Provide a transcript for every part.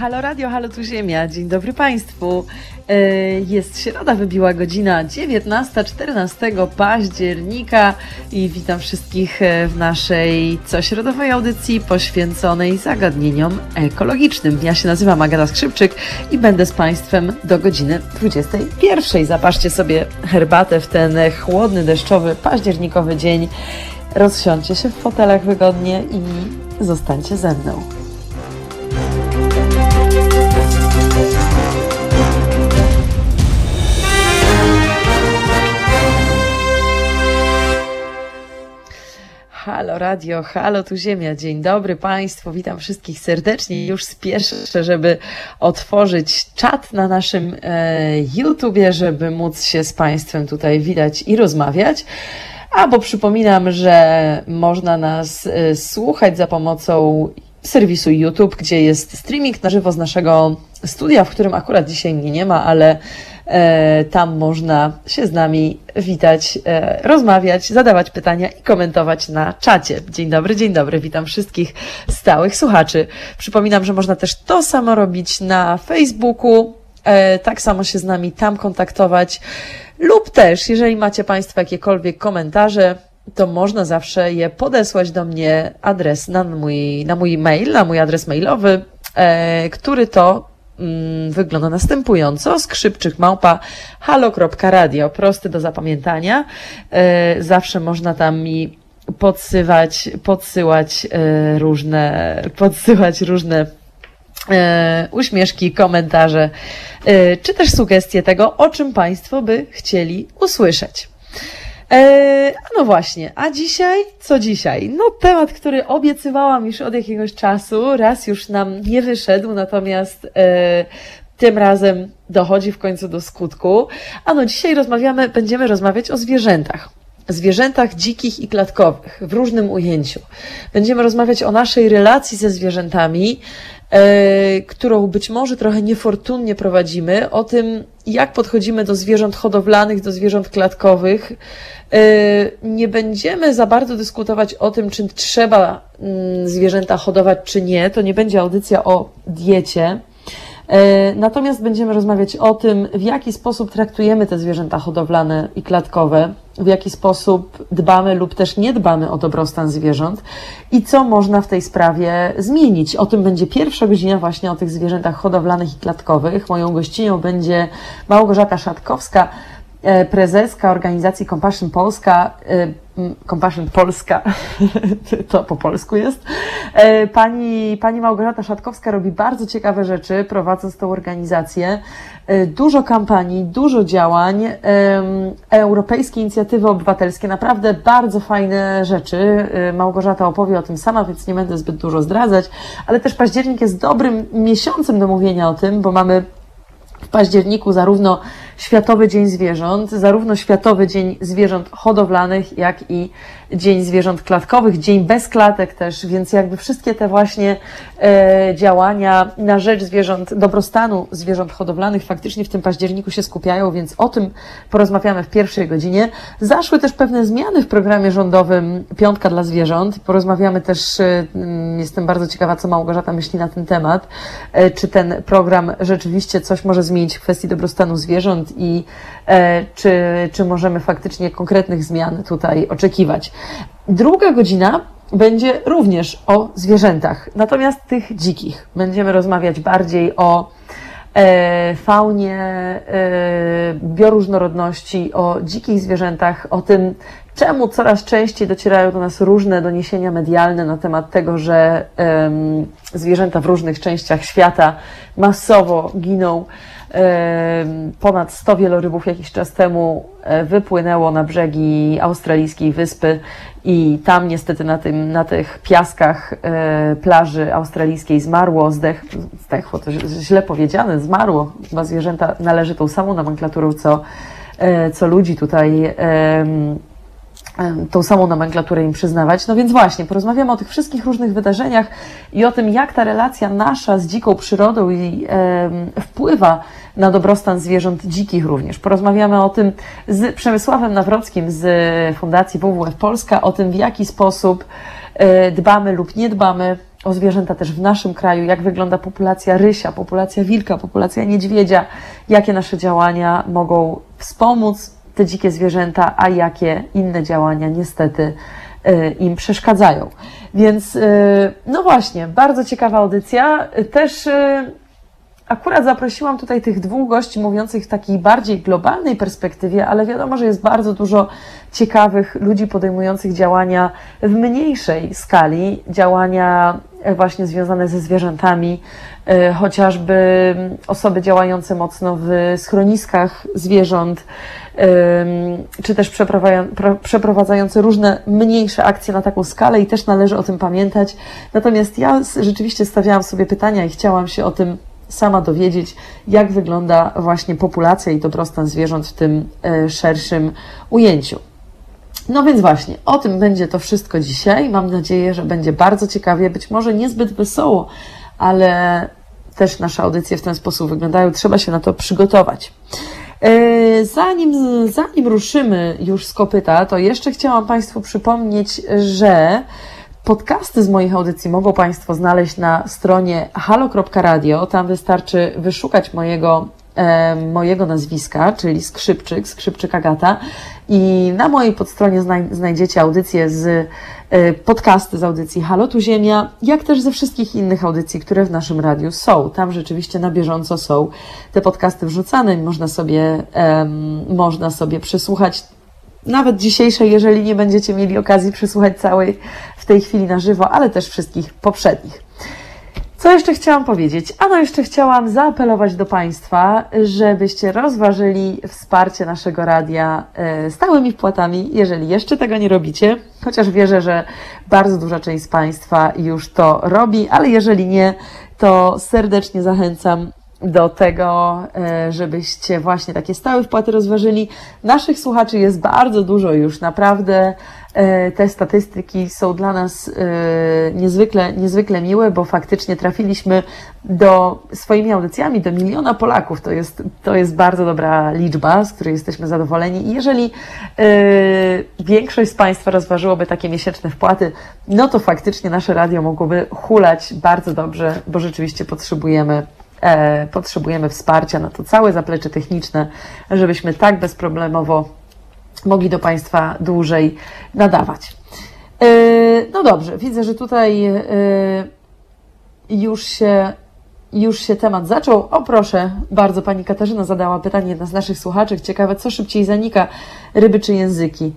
Halo Radio, halo tu Ziemia. Dzień dobry Państwu. E, jest środa, wybiła godzina 19-14 października i witam wszystkich e, w naszej cośrodowej audycji poświęconej zagadnieniom ekologicznym. Ja się nazywam Agata Skrzypczyk i będę z Państwem do godziny 21. Zapaszcie sobie herbatę w ten chłodny, deszczowy, październikowy dzień. Rozsiądźcie się w fotelach wygodnie i zostańcie ze mną. Halo Radio, halo tu Ziemia, dzień dobry Państwu, witam wszystkich serdecznie. Już spieszę, żeby otworzyć czat na naszym e, YouTubie, żeby móc się z Państwem tutaj widać i rozmawiać. A bo przypominam, że można nas e, słuchać za pomocą serwisu YouTube, gdzie jest streaming na żywo z naszego studia, w którym akurat dzisiaj mnie nie ma, ale e, tam można się z nami witać, e, rozmawiać, zadawać pytania i komentować na czacie. Dzień dobry, dzień dobry, witam wszystkich stałych słuchaczy. Przypominam, że można też to samo robić na Facebooku, e, tak samo się z nami tam kontaktować, lub też, jeżeli macie Państwo jakiekolwiek komentarze, to można zawsze je podesłać do mnie adres na mój, na mój mail, na mój adres mailowy, e, który to wygląda następująco. Skrzypczyk małpa halo.radio. Prosty do zapamiętania. E, zawsze można tam mi podsywać, podsyłać e, różne, podsyłać różne e, uśmieszki, komentarze, czy też sugestie tego, o czym Państwo by chcieli usłyszeć. Eee, no właśnie, a dzisiaj? Co dzisiaj? No temat, który obiecywałam już od jakiegoś czasu, raz już nam nie wyszedł, natomiast e, tym razem dochodzi w końcu do skutku. A no dzisiaj rozmawiamy, będziemy rozmawiać o zwierzętach. Zwierzętach dzikich i klatkowych w różnym ujęciu. Będziemy rozmawiać o naszej relacji ze zwierzętami, e, którą być może trochę niefortunnie prowadzimy, o tym, jak podchodzimy do zwierząt hodowlanych, do zwierząt klatkowych, Y, nie będziemy za bardzo dyskutować o tym, czy trzeba mm, zwierzęta hodować, czy nie. To nie będzie audycja o diecie. Y, natomiast będziemy rozmawiać o tym, w jaki sposób traktujemy te zwierzęta hodowlane i klatkowe, w jaki sposób dbamy lub też nie dbamy o dobrostan zwierząt i co można w tej sprawie zmienić. O tym będzie pierwsza godzina właśnie o tych zwierzętach hodowlanych i klatkowych. Moją gościnią będzie Małgorzata Szatkowska, prezeska organizacji Compassion Polska, e, Compassion Polska, to po polsku jest, e, pani, pani Małgorzata Szatkowska robi bardzo ciekawe rzeczy, prowadząc tą organizację. Dużo kampanii, dużo działań, europejskie inicjatywy obywatelskie, naprawdę bardzo fajne rzeczy. Małgorzata opowie o tym sama, więc nie będę zbyt dużo zdradzać, ale też październik jest dobrym miesiącem do mówienia o tym, bo mamy w październiku zarówno Światowy Dzień Zwierząt, zarówno Światowy Dzień Zwierząt Hodowlanych, jak i Dzień Zwierząt Klatkowych, Dzień bez klatek też, więc jakby wszystkie te właśnie e, działania na rzecz zwierząt, dobrostanu zwierząt hodowlanych faktycznie w tym październiku się skupiają, więc o tym porozmawiamy w pierwszej godzinie. Zaszły też pewne zmiany w programie rządowym Piątka dla Zwierząt. Porozmawiamy też, e, jestem bardzo ciekawa, co Małgorzata myśli na ten temat, e, czy ten program rzeczywiście coś może zmienić w kwestii dobrostanu zwierząt, i e, czy, czy możemy faktycznie konkretnych zmian tutaj oczekiwać. Druga godzina będzie również o zwierzętach, natomiast tych dzikich. Będziemy rozmawiać bardziej o e, faunie, e, bioróżnorodności, o dzikich zwierzętach, o tym, czemu coraz częściej docierają do nas różne doniesienia medialne na temat tego, że zwierzęta w różnych częściach świata masowo giną. Ponad 100 wielorybów jakiś czas temu e, wypłynęło na brzegi australijskiej wyspy i tam niestety na, tym, na tych piaskach e, plaży australijskiej zmarło, zdech, zdechło, to źle powiedziane, zmarło. Chyba zwierzęta należy tą samą nomenklaturą, co, e, co ludzi tutaj tą samą nomenklaturę im przyznawać. No więc właśnie, porozmawiamy o tych wszystkich różnych wydarzeniach i o tym, jak ta relacja nasza z dziką przyrodą i, e, wpływa na dobrostan zwierząt dzikich również. Porozmawiamy o tym z Przemysławem Nawrockim z Fundacji WWF Polska, o tym, w jaki sposób e, dbamy lub nie dbamy o zwierzęta też w naszym kraju, jak wygląda populacja rysia, populacja wilka, populacja niedźwiedzia, jakie nasze działania mogą wspomóc te dzikie zwierzęta, a jakie inne działania niestety y, im przeszkadzają. Więc y, no właśnie, bardzo ciekawa audycja. Też y, akurat zaprosiłam tutaj tych dwóch gości mówiących w takiej bardziej globalnej perspektywie, ale wiadomo, że jest bardzo dużo ciekawych ludzi podejmujących działania w mniejszej skali, działania e, właśnie związane ze zwierzętami, e, chociażby osoby działające mocno w schroniskach zwierząt, czy też przeprowadzające różne mniejsze akcje na taką skalę i też należy o tym pamiętać. Natomiast ja rzeczywiście stawiałam sobie pytania i chciałam się o tym sama dowiedzieć, jak wygląda właśnie populacja i dobrostan zwierząt w tym e, szerszym ujęciu. No więc właśnie, o tym będzie to wszystko dzisiaj. Mam nadzieję, że będzie bardzo ciekawie, być może niezbyt wesoło, ale też nasze audycje w ten sposób wyglądają. Trzeba się na to przygotować. E, zanim, zanim ruszymy już z kopyta, to jeszcze chciałam Państwu przypomnieć, że Podcasty z moich audycji mogą Państwo znaleźć na stronie halo.radio. Tam wystarczy wyszukać mojego, mojego nazwiska, czyli Skrzypczyk, Skrzypczyk Agata. I na mojej podstronie znajdziecie audycje z e, podcasty z audycji Halo Tu Ziemia, jak też ze wszystkich innych audycji, które w naszym radiu są. Tam rzeczywiście na bieżąco są te podcasty wrzucane można sobie, można sobie przesłuchać nawet dzisiejszej, jeżeli nie będziecie mieli okazji przesłuchać całej w tej chwili na żywo, ale też wszystkich poprzednich. Co jeszcze chciałam powiedzieć? Ano jeszcze chciałam zaapelować do Państwa, żebyście rozważyli wsparcie naszego radia e, stałymi wpłatami, jeżeli jeszcze tego nie robicie, chociaż wierzę, że bardzo duża część z Państwa już to robi, ale jeżeli nie, to serdecznie zachęcam do tego, e, żebyście właśnie takie stałe wpłaty rozważyli. Naszych słuchaczy jest bardzo dużo już, naprawdę te statystyki są dla nas e, niezwykle, niezwykle miłe, bo faktycznie trafiliśmy do swoimi audycjami do miliona Polaków. To jest, to jest bardzo dobra liczba, z której jesteśmy zadowoleni. I jeżeli większość z Państwa rozważyłoby takie miesięczne wpłaty, no to faktycznie nasze radio mogłoby hulać bardzo dobrze, bo rzeczywiście potrzebujemy e, potrzebujemy wsparcia na to całe zaplecze techniczne, żebyśmy tak bezproblemowo mogli do Państwa dłużej nadawać. E, no dobrze, widzę, że tutaj e, już się już się temat zaczął. O proszę, bardzo Pani Katarzyna zadała pytanie, jedna z naszych słuchaczy. Ciekawe, co szybciej zanika, ryby czy języki?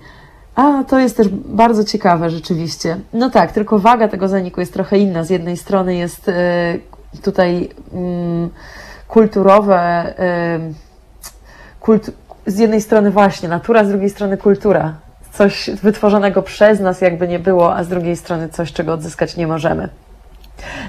A, to jest też bardzo ciekawe rzeczywiście. No tak, tylko waga tego zaniku jest trochę inna. Z jednej strony jest e, tutaj mm, kulturowe, kult, z jednej strony właśnie natura, z drugiej strony kultura. Coś wytworzonego przez nas, jakby nie było, a z drugiej strony coś, czego odzyskać nie możemy.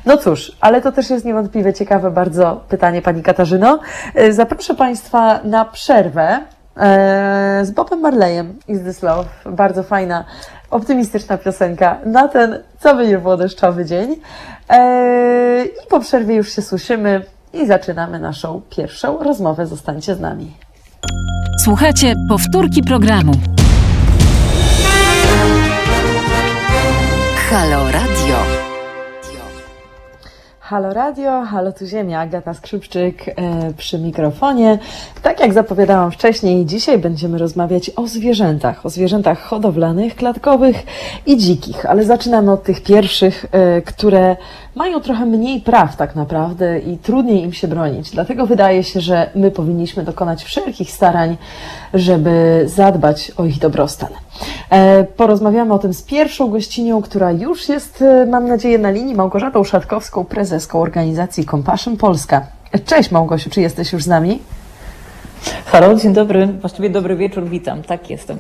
No cóż, ale to też jest niewątpliwie ciekawe bardzo pytanie Pani Katarzyno. E, zaproszę Państwa na przerwę e, z Bobem Marleyem Is This Love. Bardzo fajna, optymistyczna piosenka na ten, co by nie było, deszczowy dzień. Eee, I po przerwie już się słyszymy i zaczynamy naszą pierwszą rozmowę. Zostańcie z nami. Słuchajcie powtórki programu. Halo Radio. Halo Radio, halo tu Ziemia, Agata Skrzypczyk e, przy mikrofonie. Tak jak zapowiadałam wcześniej, dzisiaj będziemy rozmawiać o zwierzętach, o zwierzętach hodowlanych, klatkowych i dzikich, ale zaczynamy od tych pierwszych, e, które mają trochę mniej praw tak naprawdę i trudniej im się bronić. Dlatego wydaje się, że my powinniśmy dokonać wszelkich starań, żeby zadbać o ich dobrostan. E, porozmawiamy o tym z pierwszą gościnią, która już jest, e, mam nadzieję, na linii, Małgorzatą Szatkowską, prezeską organizacji Compassion Polska. Cześć Małgosiu, czy jesteś już z nami? Halo, dzień dobry, właściwie dobry wieczór, witam, tak jestem.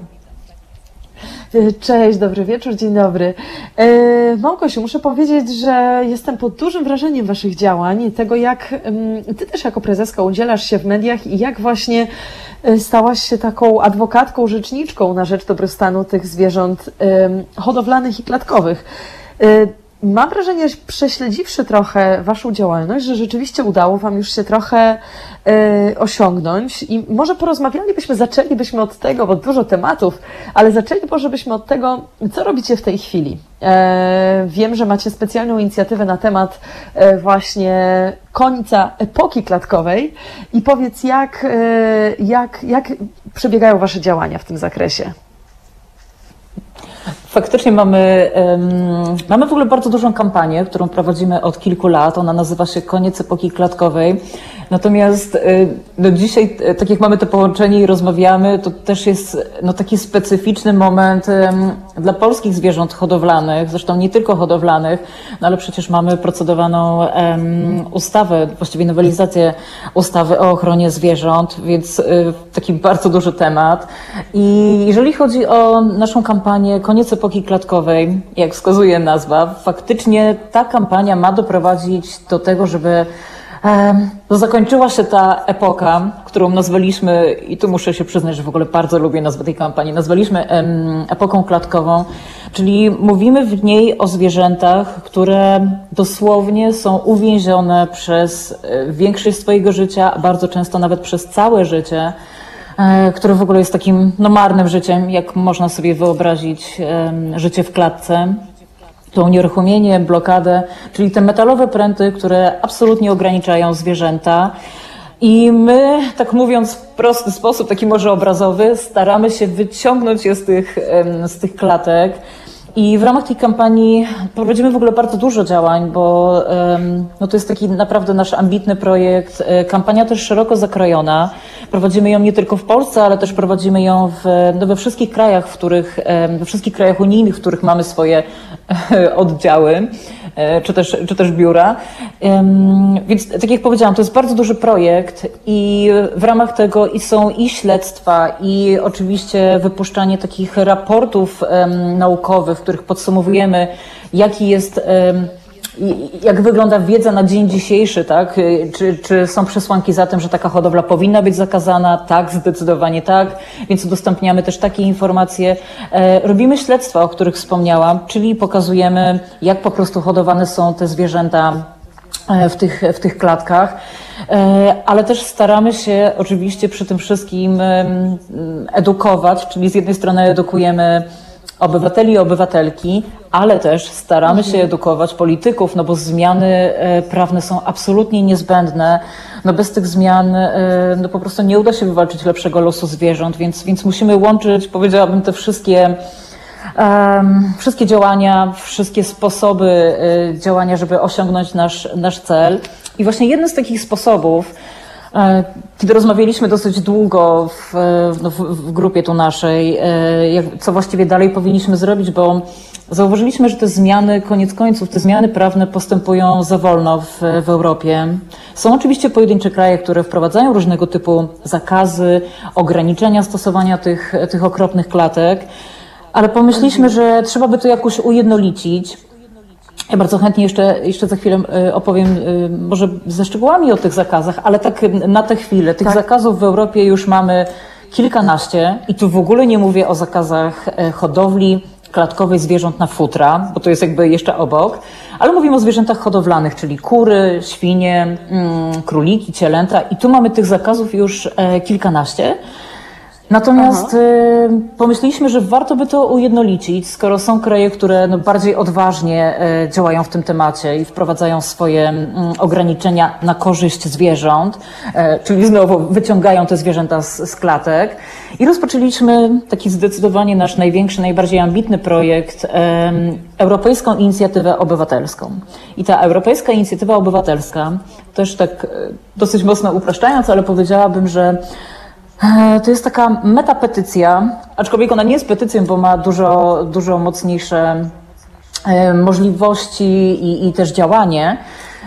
Cześć, dobry wieczór, dzień dobry. E, Małgosiu, muszę powiedzieć, że jestem pod dużym wrażeniem Waszych działań, tego jak Ty też jako prezeska udzielasz się w mediach i jak właśnie e, stałaś się taką adwokatką, rzeczniczką na rzecz dobrostanu tych zwierząt hodowlanych i klatkowych. Mam wrażenie, że prześledziwszy trochę Waszą działalność, że rzeczywiście udało Wam już się trochę y, osiągnąć i może porozmawialibyśmy, zaczęlibyśmy od tego, bo dużo tematów, ale zaczęli może byśmy od tego, co robicie w tej chwili. E, wiem, że macie specjalną inicjatywę na temat e, właśnie końca epoki klatkowej i powiedz, jak, e, jak, jak przebiegają Wasze działania w tym zakresie? Faktycznie mamy, um, mamy w ogóle bardzo dużą kampanię, którą prowadzimy od kilku lat. Ona nazywa się Koniec epoki klatkowej. Natomiast y, no dzisiaj, y, tak jak mamy to połączenie i rozmawiamy, to też jest no taki specyficzny moment dla polskich zwierząt hodowlanych, zresztą nie tylko hodowlanych, no ale przecież mamy procedowaną um, ustawę, właściwie nowelizację ustawy o ochronie zwierząt, więc y, taki bardzo duży temat. I jeżeli chodzi o naszą kampanię Koniec epoki klatkowej, jak wskazuje nazwa, faktycznie ta kampania ma doprowadzić do tego, żeby zakończyła się ta epoka, którą nazwaliśmy, i tu muszę się przyznać, że w ogóle bardzo lubię nazwę tej kampanii, nazwaliśmy epoką klatkową, czyli mówimy w niej o zwierzętach, które dosłownie są uwięzione przez e, większość swojego życia, a bardzo często nawet przez całe życie, e, które w ogóle jest takim no, marnym życiem, jak można sobie wyobrazić życie w klatce to unieruchomienie, blokadę, czyli te metalowe pręty, które absolutnie ograniczają zwierzęta. I my, tak mówiąc w prosty sposób, taki może obrazowy, staramy się wyciągnąć je z tych, z tych klatek. I w ramach tej kampanii prowadzimy w ogóle bardzo dużo działań, bo no to jest taki naprawdę nasz ambitny projekt. E, kampania też szeroko zakrojona. Prowadzimy ją nie tylko w Polsce, ale też prowadzimy ją w, no we wszystkich krajach, w których, we wszystkich krajach unijnych, w których mamy swoje oddziały, e, czy też, czy też biura. Więc tak jak powiedziałam, to jest bardzo duży projekt i w ramach tego i są i śledztwa, i oczywiście wypuszczanie takich raportów naukowych, w których podsumowujemy, jaki jest jak wygląda wiedza na dzień dzisiejszy, tak? Czy, czy są przesłanki za tym, że taka hodowla powinna być zakazana? Tak, zdecydowanie tak. Więc udostępniamy też takie informacje. E, robimy śledztwa, o których wspomniałam, czyli pokazujemy, jak po prostu hodowane są te zwierzęta e, w tych, w tych klatkach, e, ale też staramy się oczywiście przy tym wszystkim edukować, czyli z jednej strony edukujemy obywateli i obywatelki, ale też staramy się edukować polityków, no bo zmiany e, prawne są absolutnie niezbędne. No bez tych zmian e, no po prostu nie uda się wywalczyć lepszego losu zwierząt, więc, więc musimy łączyć, powiedziałabym, te wszystkie wszystkie działania, wszystkie sposoby y, działania, żeby osiągnąć nasz, nasz cel. I właśnie jeden z takich sposobów, E, kiedy rozmawialiśmy dosyć długo w, no, w, w grupie tu naszej, e, jak, co właściwie dalej powinniśmy zrobić, bo zauważyliśmy, że te zmiany, koniec końców, te zmiany prawne postępują za wolno w, w Europie. Są oczywiście pojedyncze kraje, które wprowadzają różnego typu zakazy, ograniczenia stosowania tych, tych okropnych klatek, ale pomyśleliśmy, że trzeba by to jakoś ujednolicić. Ja bardzo chętnie jeszcze, jeszcze za chwilę e, opowiem e, może ze szczegółami o tych zakazach, ale tak na tę chwilę. Tych tak. zakazów w Europie już mamy kilkanaście i tu w ogóle nie mówię o zakazach e, hodowli klatkowej zwierząt na futra, bo to jest jakby jeszcze obok, ale mówimy o zwierzętach hodowlanych, czyli kury, świnie, mm, króliki, cielęta i tu mamy tych zakazów już kilkanaście. Natomiast. Y, pomyśleliśmy, że warto by to ujednolicić, skoro są kraje, które no bardziej odważnie y, działają w tym temacie i wprowadzają swoje mm, ograniczenia na korzyść zwierząt, y, czyli znowu wyciągają te zwierzęta z, z klatek. I rozpoczęliśmy taki zdecydowanie nasz największy, najbardziej ambitny projekt, Europejską Inicjatywę Obywatelską. I ta Europejska Inicjatywa Obywatelska, też tak dosyć mocno upraszczając, ale powiedziałabym, że to jest taka metapetycja, aczkolwiek ona nie jest petycją, bo ma dużo, dużo mocniejsze e, możliwości i, i też działanie.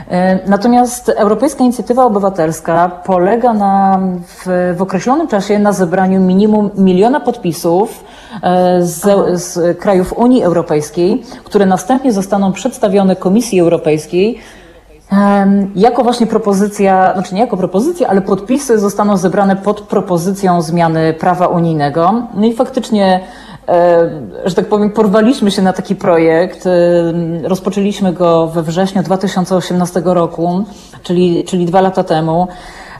E, natomiast Europejska Inicjatywa Obywatelska polega na, w, w określonym czasie na zebraniu minimum miliona podpisów z, z krajów Unii Europejskiej, które następnie zostaną przedstawione Komisji Europejskiej jako właśnie propozycja, znaczy nie jako propozycja, ale podpisy zostaną zebrane pod propozycją zmiany prawa unijnego. No i faktycznie że tak powiem, porwaliśmy się na taki projekt. Rozpoczęliśmy go we wrześniu 2018 roku, czyli, czyli dwa lata temu.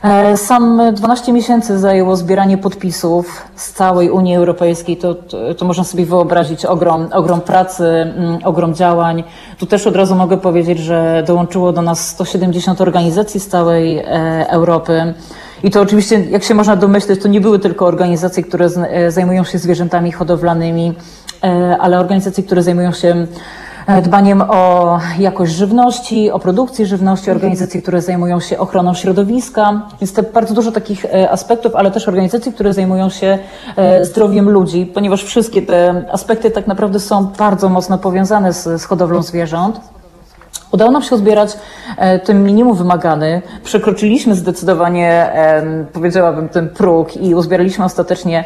E, sam 12 miesięcy zajęło zbieranie podpisów z całej Unii Europejskiej. To, to, to, można sobie wyobrazić ogrom, ogrom pracy, mm, ogrom działań. Tu też od razu mogę powiedzieć, że dołączyło do nas 170 organizacji z całej e, Europy. I to oczywiście, jak się można domyśleć, to nie były tylko organizacje, które e, zajmują się zwierzętami hodowlanymi, ale organizacje, które zajmują się dbaniem o jakość żywności, o produkcję żywności, organizacje, które zajmują się ochroną środowiska. Jest to bardzo dużo takich e, aspektów, ale też organizacje, które zajmują się e, zdrowiem ludzi, ponieważ wszystkie te aspekty tak naprawdę są bardzo mocno powiązane z, z hodowlą zwierząt. Udało nam się uzbierać ten minimum wymagany. Przekroczyliśmy zdecydowanie, powiedziałabym, ten próg i uzbieraliśmy ostatecznie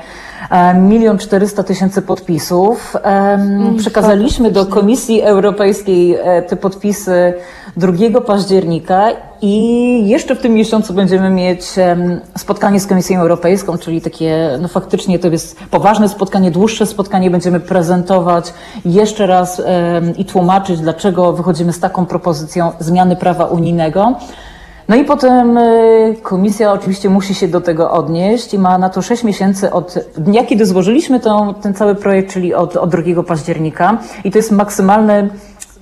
E, milion czterysta tysięcy podpisów. Mm, przekazaliśmy do Komisji Europejskiej e, te podpisy 2 października i jeszcze w tym miesiącu będziemy mieć spotkanie z Komisją Europejską, czyli takie, no faktycznie to jest poważne spotkanie, dłuższe spotkanie. Będziemy prezentować jeszcze raz i tłumaczyć, dlaczego wychodzimy z taką propozycją zmiany prawa unijnego. No i potem y, komisja oczywiście musi się do tego odnieść i ma na to 6 miesięcy od dnia, kiedy złożyliśmy ten cały projekt, czyli od, od 2 października. I to jest maksymalny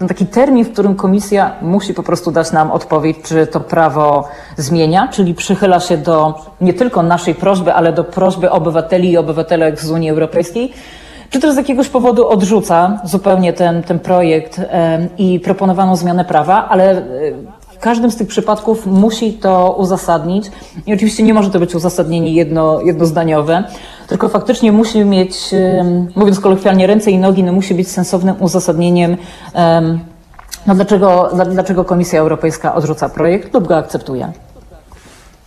taki termin, w którym komisja musi po prostu dać nam odpowiedź, czy to prawo zmienia, czyli przychyla się do nie tylko naszej prośby, ale do prośby obywateli i obywatelek z Unii Europejskiej, czy też z jakiegoś powodu odrzuca zupełnie ten, ten projekt i proponowaną zmianę prawa, ale każdym z tych przypadków musi to uzasadnić. I oczywiście nie może to być uzasadnienie jedno, jednozdaniowe, tylko faktycznie musi mieć, mówiąc kolokwialnie, ręce i nogi, no musi być sensownym uzasadnieniem, no dlaczego, dlaczego Komisja Europejska odrzuca projekt lub go akceptuje.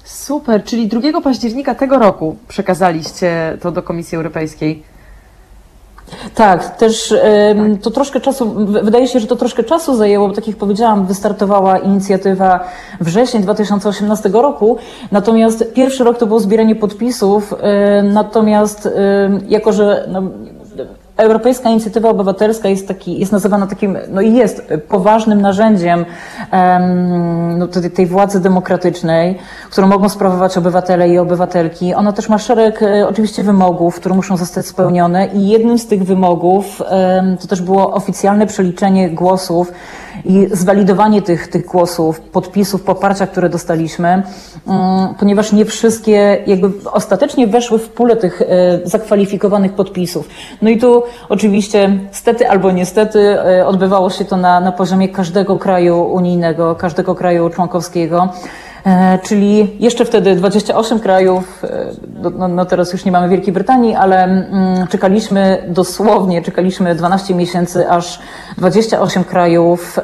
Super, czyli 2 października tego roku przekazaliście to do Komisji Europejskiej. Tak, też to troszkę czasu, wydaje się, że to troszkę czasu zajęło, bo tak jak powiedziałam, wystartowała inicjatywa wrzesień 2018 roku, natomiast pierwszy rok to było zbieranie podpisów, natomiast jako, że no, Europejska Inicjatywa Obywatelska jest, taki, jest nazywana takim, no i jest poważnym narzędziem um, no, tej, tej władzy demokratycznej, którą mogą sprawować obywatele i obywatelki. Ona też ma szereg e, oczywiście wymogów, które muszą zostać spełnione i jednym z tych wymogów um, to też było oficjalne przeliczenie głosów i zwalidowanie tych, tych głosów, podpisów, poparcia, które dostaliśmy, um, ponieważ nie wszystkie jakby ostatecznie weszły w pulę tych e, zakwalifikowanych podpisów. No i tu oczywiście, stety albo niestety, e, odbywało się to na, na poziomie każdego kraju unijnego, każdego kraju członkowskiego. E, czyli jeszcze wtedy 28 krajów, e, no, no, teraz już nie mamy Wielkiej Brytanii, ale mm, czekaliśmy dosłownie, czekaliśmy 12 miesięcy, aż 28 krajów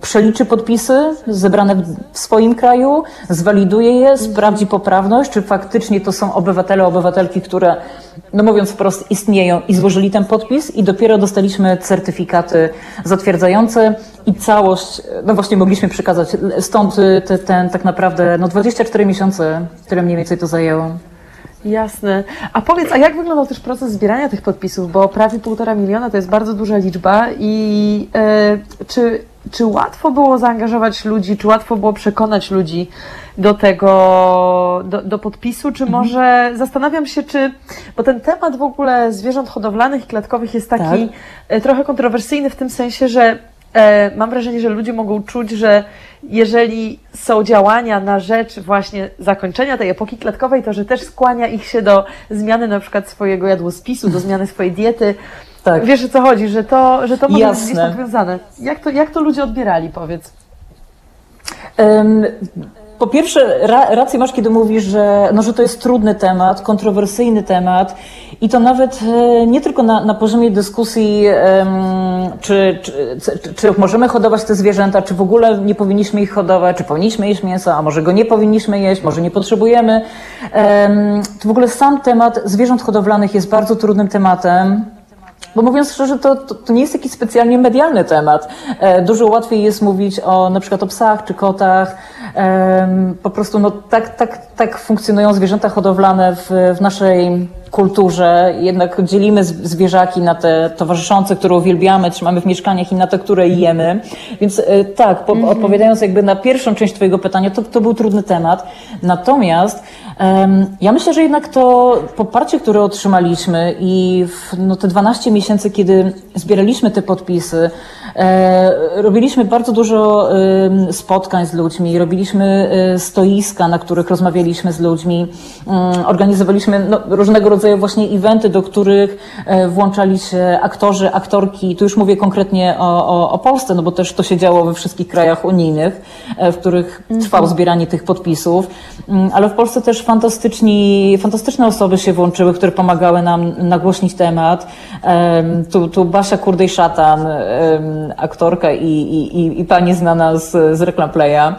przeliczy podpisy zebrane w swoim kraju, zwaliduje je, sprawdzi poprawność, czy faktycznie to są obywatele, obywatelki, które, no mówiąc wprost, istnieją i złożyli ten podpis i dopiero dostaliśmy certyfikaty zatwierdzające i całość, no właśnie mogliśmy przekazać. Stąd te, ten tak naprawdę, no 24 miesiące, które mniej więcej to zajęło. Jasne. A powiedz, a jak wyglądał też proces zbierania tych podpisów? Bo prawie półtora miliona to jest bardzo duża liczba i e, czy, czy łatwo było zaangażować ludzi, czy łatwo było przekonać ludzi do tego, do, do podpisu, czy mhm. może zastanawiam się, czy, bo ten temat w ogóle zwierząt hodowlanych i klatkowych jest taki tak. E, trochę kontrowersyjny w tym sensie, że mam wrażenie, że ludzie mogą czuć, że jeżeli są działania na rzecz właśnie zakończenia tej epoki klatkowej, to że też skłania ich się do zmiany na przykład swojego jadłospisu, do zmiany swojej diety. Tak. Wiesz o co chodzi, że to, że to może Jasne. być gdzieś powiązane. Jak to, jak to ludzie odbierali, powiedz? Um, po pierwsze, ra, rację masz, kiedy mówisz, że, no, że to jest trudny temat, kontrowersyjny temat i to nawet e, nie tylko na, na poziomie dyskusji, czy, czy, czy, czy, możemy hodować te zwierzęta, czy w ogóle nie powinniśmy ich hodować, czy powinniśmy jeść mięso, a może go nie powinniśmy jeść, może nie potrzebujemy. to w ogóle sam temat zwierząt hodowlanych jest bardzo trudnym tematem. Bo mówiąc szczerze, to, to, to, nie jest jakiś specjalnie medialny temat. E, dużo łatwiej jest mówić o na przykład o psach czy kotach. E, po prostu no, tak, tak, tak funkcjonują zwierzęta hodowlane w, w naszej kulturze. Jednak dzielimy zwierzaki na te towarzyszące, które uwielbiamy, trzymamy w mieszkaniach i na te, które jemy. Więc tak, po, mhm. odpowiadając jakby na pierwszą część Twojego pytania, to, to był trudny temat. Natomiast ja myślę, że jednak to poparcie, które otrzymaliśmy i w, no, te 12 miesięcy, kiedy zbieraliśmy te podpisy, e, robiliśmy bardzo dużo e, spotkań z ludźmi, robiliśmy e, stoiska, na których rozmawialiśmy z ludźmi, mm, organizowaliśmy no, różnego rodzaju właśnie eventy, do których e, włączali się aktorzy, aktorki. Tu już mówię konkretnie o, o, o Polsce, no bo też to się działo we wszystkich krajach unijnych, e, w których trwało mhm. zbieranie tych podpisów, mm, ale w Polsce też fantastyczni, fantastyczne osoby się włączyły, które pomagały nam nagłośnić temat. Tu, tu Basia Kurdej-Szatan, aktorka i, i, i pani znana z, z Reklam Playa,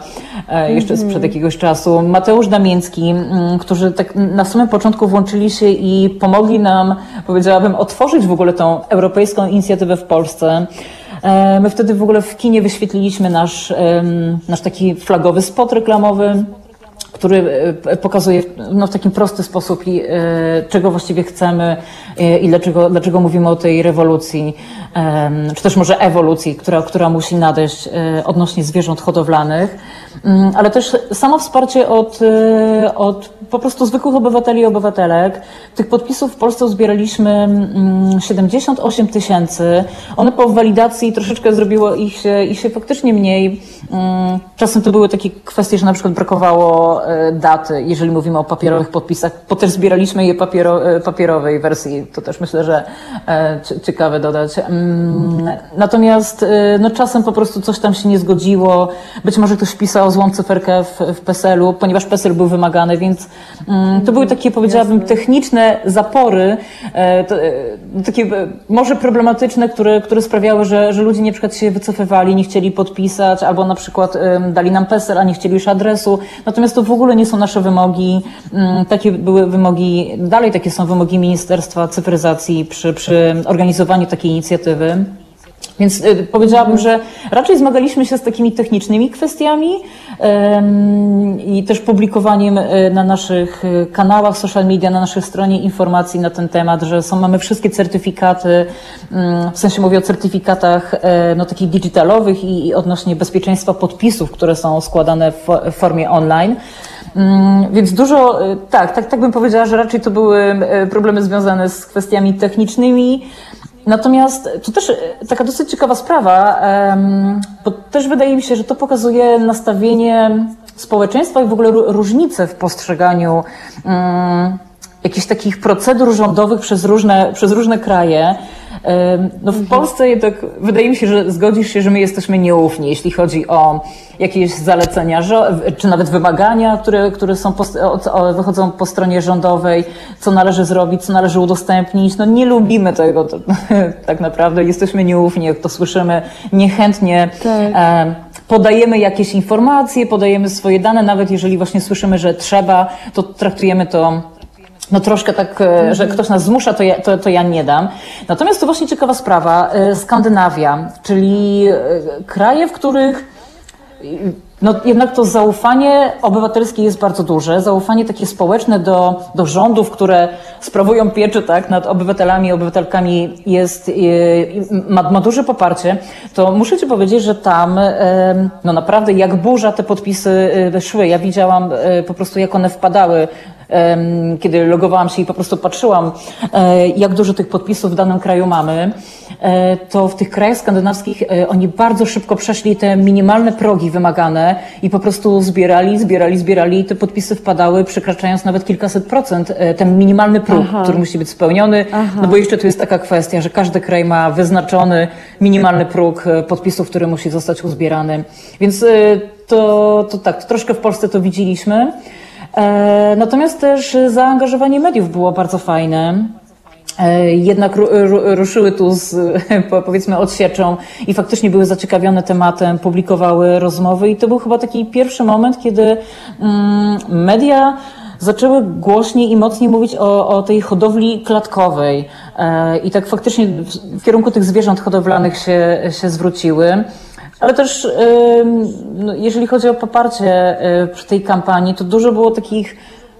e, jeszcze sprzed mhm. jakiegoś czasu. Mateusz Damiński, którzy tak na samym początku włączyli się i pomogli nam, powiedziałabym, otworzyć w ogóle tą europejską inicjatywę w Polsce. E, my wtedy w ogóle w kinie wyświetliliśmy nasz, nasz taki flagowy spot reklamowy który e, pokazuje no, w taki prosty sposób, e, czego właściwie chcemy e, i dlaczego, dlaczego mówimy o tej rewolucji, czy też może ewolucji, która, która musi nadejść odnośnie zwierząt hodowlanych. Mm, ale też samo wsparcie od, od po prostu zwykłych obywateli i obywatelek. Tych podpisów w Polsce zbieraliśmy 78 mm, tysięcy. One po walidacji troszeczkę zrobiło ich się, ich się faktycznie mniej. Mm, czasem to były takie kwestie, że na przykład brakowało y, daty, jeżeli mówimy o papierowych podpisach, bo też zbieraliśmy je papiero, y, papierowej wersji. To też myślę, że e, ciekawe dodać. Natomiast no, czasem po prostu coś tam się nie zgodziło. Być może ktoś wpisał złą cyferkę w, w PESEL-u, ponieważ PESEL był wymagany, więc mm, to były takie, powiedziałabym, techniczne zapory, e, e, takie e, może problematyczne, które, które sprawiały, że, że ludzie na przykład się wycofywali, nie chcieli podpisać, albo na przykład dali nam PESEL, a nie chcieli już adresu. Natomiast to w ogóle nie są nasze wymogi. Mm, takie były wymogi, dalej takie są wymogi Ministerstwa Cyfryzacji przy, przy organizowaniu takiej inicjatywy. Więc y, powiedziałabym, że raczej zmagaliśmy się z takimi technicznymi kwestiami i też publikowaniem y, na naszych y, kanałach social media, na naszej stronie informacji na ten temat, że są, mamy wszystkie certyfikaty, mm, w sensie mówię o certyfikatach e, no, takich digitalowych i, odnośnie bezpieczeństwa podpisów, które są składane w, w formie online. Mm, więc dużo, tak, tak, tak bym powiedziała, że raczej to były problemy związane z kwestiami technicznymi, Natomiast to też e, taka dosyć ciekawa sprawa, bo też wydaje mi się, że to pokazuje nastawienie społeczeństwa i w ogóle różnice w postrzeganiu mm, jakichś takich procedur rządowych przez różne, przez różne kraje. No w Polsce jednak wydaje mi się, że zgodzisz się, że my jesteśmy nieufni, jeśli chodzi o jakieś zalecenia, czy nawet wymagania, które, które są po, wychodzą po stronie rządowej, co należy zrobić, co należy udostępnić. No nie lubimy tego to, tak naprawdę, jesteśmy nieufni, jak to słyszymy, niechętnie tak. podajemy jakieś informacje, podajemy swoje dane, nawet jeżeli właśnie słyszymy, że trzeba, to traktujemy to no troszkę tak, e, że ktoś nas zmusza, to ja, to, to ja nie dam. Natomiast to właśnie ciekawa sprawa. E, Skandynawia, czyli e, kraje, w których no jednak to zaufanie obywatelskie jest bardzo duże, zaufanie takie społeczne do, do rządów, które sprawują pieczę tak, nad obywatelami i obywatelkami jest, ma, ma duże poparcie, to muszę Ci powiedzieć, że tam no naprawdę jak burza te podpisy szły. Ja widziałam po prostu jak one wpadały kiedy logowałam się i po prostu patrzyłam, e, jak dużo tych podpisów w danym kraju mamy, e, to w tych krajach skandynawskich e, oni bardzo szybko przeszli te minimalne progi wymagane i po prostu zbierali, zbierali, zbierali i te podpisy wpadały, przekraczając nawet kilkaset procent ten minimalny próg, Aha. który musi być spełniony. Aha. No bo jeszcze tu jest taka kwestia, że każdy kraj ma wyznaczony minimalny próg podpisów, który musi zostać uzbierany. Więc to, to tak, troszkę w Polsce to widzieliśmy. E, natomiast też zaangażowanie mediów było bardzo fajne. E, jednak ruszyły tu z, powiedzmy, odsieczą i faktycznie były zaciekawione tematem, publikowały rozmowy i to był chyba taki pierwszy moment, kiedy mm, media zaczęły głośniej i mocniej mówić o, o tej hodowli klatkowej e, i tak faktycznie w kierunku tych zwierząt hodowlanych się, się zwróciły. Ale też no, jeżeli chodzi o poparcie przy tej kampanii, to dużo było takich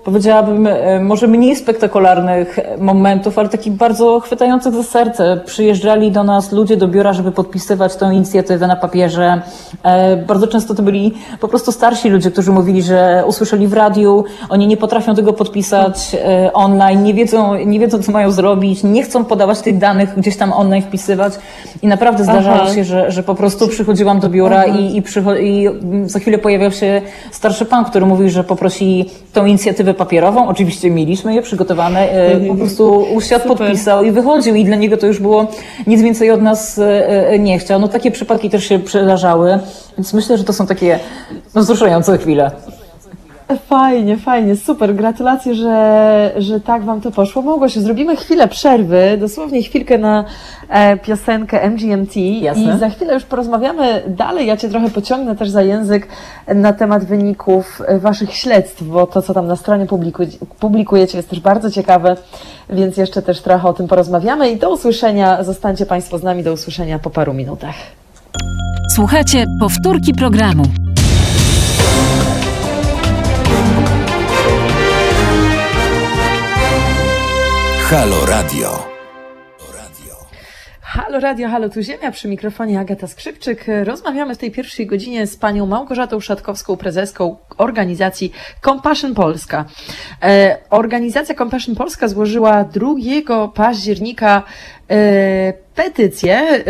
powiedziałabym, e, może mniej spektakularnych momentów, ale takich bardzo chwytających za serce. Przyjeżdżali do nas ludzie do biura, żeby podpisywać tę inicjatywę na papierze. E, bardzo często to byli po prostu starsi ludzie, którzy mówili, że usłyszeli w radiu, oni nie potrafią tego podpisać e, online, nie wiedzą, nie wiedzą, co mają zrobić, nie chcą podawać tych danych gdzieś tam online wpisywać i naprawdę zdarzało Aha. się, że, że po prostu przychodziłam do biura i, i, i za chwilę pojawiał się starszy pan, który mówił, że poprosi tą inicjatywę papierową. Oczywiście mieliśmy je przygotowane, e, po prostu usiadł, podpisał i wychodził i dla niego to już było nic więcej od nas e, e, nie chciał. No takie przypadki też się przydarzały, więc myślę, że to są takie no, wzruszające chwile. Fajnie, fajnie, super. Gratulacje, że, że tak Wam to poszło. Małgosiu, zrobimy chwilę przerwy, dosłownie chwilkę na e, piosenkę MGMT Jasne. i za chwilę już porozmawiamy dalej. Ja Cię trochę pociągnę też za język na temat wyników Waszych śledztw, bo to, co tam na stronie publikujecie jest też bardzo ciekawe, więc jeszcze też trochę o tym porozmawiamy i do usłyszenia. Zostańcie Państwo z nami, do usłyszenia po paru minutach. Słuchajcie powtórki programu. Halo Radio. Halo Radio, halo tu Ziemia, przy mikrofonie Agata Skrzypczyk. Rozmawiamy w tej pierwszej godzinie z panią Małgorzatą Szatkowską, prezeską organizacji Compassion Polska. E, organizacja Compassion Polska złożyła 2 października e, petycję, e,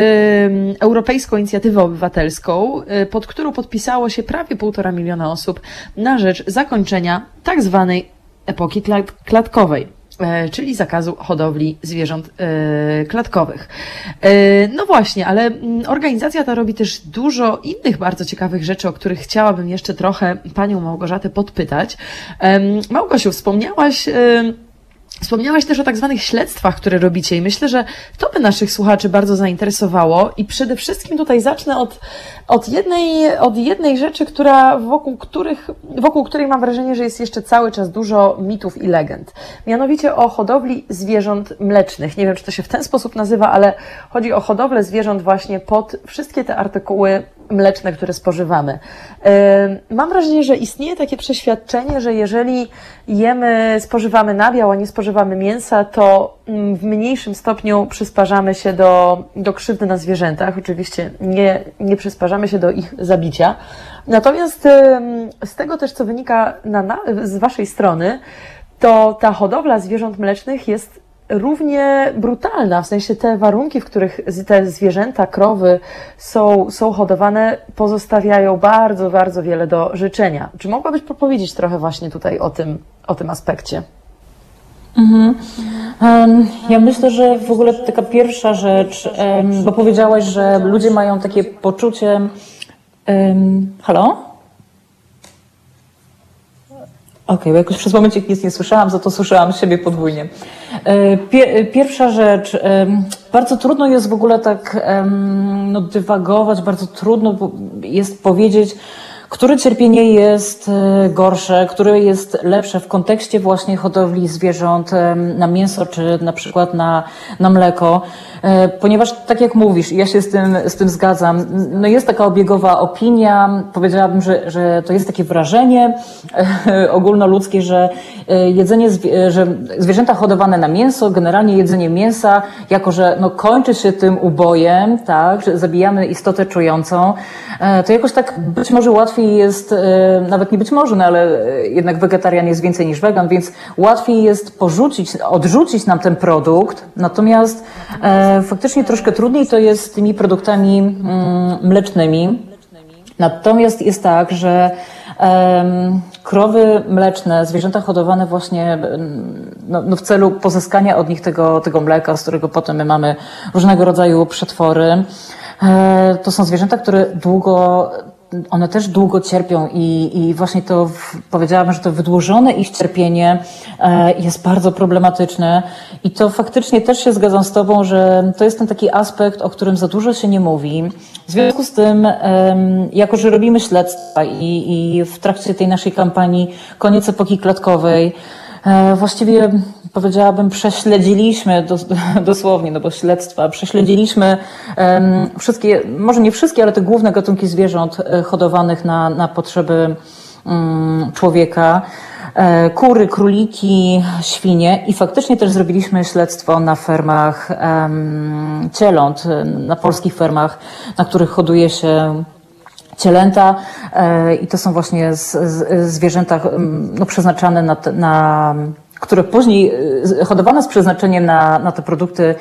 Europejską Inicjatywę Obywatelską, pod którą podpisało się prawie półtora miliona osób na rzecz zakończenia tak zwanej epoki klatkowej. E, czyli zakazu hodowli zwierząt e, klatkowych. E, no właśnie, ale mm, organizacja ta robi też dużo innych bardzo ciekawych rzeczy, o których chciałabym jeszcze trochę panią Małgorzatę podpytać. Małgosiu, wspomniałaś Wspomniałaś też o tak zwanych śledztwach, które robicie i myślę, że to by naszych słuchaczy bardzo zainteresowało i przede wszystkim tutaj zacznę od, od, jednej, od jednej rzeczy, która, wokół, których, wokół której mam wrażenie, że jest jeszcze cały czas dużo mitów i legend. Mianowicie o hodowli zwierząt mlecznych. Nie wiem, czy to się w ten sposób nazywa, ale chodzi o hodowlę zwierząt właśnie pod wszystkie te artykuły mleczne, które spożywamy. Mam wrażenie, że istnieje takie przeświadczenie, że jeżeli jemy, spożywamy nabiał, a nie spożywamy mięsa, to mm, w mniejszym stopniu przysparzamy się do, do krzywdy na zwierzętach. Oczywiście nie, nie przysparzamy się do ich zabicia. Natomiast z tego też, co wynika na, na, z Waszej strony, to ta hodowla zwierząt mlecznych jest równie brutalna, w sensie te warunki, w których te zwierzęta, krowy są, są hodowane, pozostawiają bardzo, bardzo wiele do życzenia. Czy mogłabyś powiedzieć trochę właśnie tutaj o tym, o tym aspekcie? Mhm. Ja myślę, że w ogóle taka pierwsza rzecz, bo powiedziałaś, że ludzie mają takie poczucie. Halo? Okej, okay, bo jakoś przez momencik nic nie słyszałam, za to słyszałam siebie podwójnie. E, pierwsza rzecz. Bardzo trudno jest w ogóle tak no, dywagować, bardzo trudno jest powiedzieć, które cierpienie jest e, gorsze, które jest lepsze w kontekście właśnie hodowli zwierząt na mięso czy na przykład na, na mleko. E, ponieważ tak jak mówisz, ja się z tym, z tym zgadzam, no jest taka obiegowa opinia, powiedziałabym, że, że to jest takie wrażenie e, ogólnoludzkie, że e, jedzenie, że zwierzęta hodowane na mięso, generalnie jedzenie mięsa, jako że no kończy się tym ubojem, tak, że zabijamy istotę czującą, to jakoś tak być może łatwiej jest, nawet nie być może, no ale jednak wegetarian jest więcej niż wegan, więc łatwiej jest porzucić, odrzucić nam ten produkt, natomiast faktycznie troszkę trudniej to jest z tymi produktami mm, mlecznymi. Natomiast jest tak, że krowy mleczne, zwierzęta hodowane właśnie no, no w celu pozyskania od nich tego, tego mleka, z którego potem my mamy różnego rodzaju przetwory, e, to są zwierzęta, które długo one też długo cierpią i, i właśnie to powiedziałabym, że to wydłużone ich cierpienie e, jest bardzo problematyczne i to faktycznie też się zgadzam z Tobą, że to jest ten taki aspekt, o którym za dużo się nie mówi. W związku z tym, jako że robimy śledztwa i, i w trakcie tej naszej kampanii Koniec epoki klatkowej, e, właściwie powiedziałabym, prześledziliśmy dos, dosłownie, no bo śledztwa, prześledziliśmy wszystkie, może nie wszystkie, ale te główne gatunki zwierząt e, hodowanych na, na potrzeby um, człowieka. e, kury, króliki, świnie i faktycznie też zrobiliśmy śledztwo na fermach cieląt, na polskich fermach, na których hoduje się cielęta e, i to są właśnie z, z, zwierzęta no, przeznaczane na, na które później e, hodowane z przeznaczeniem na, na te produkty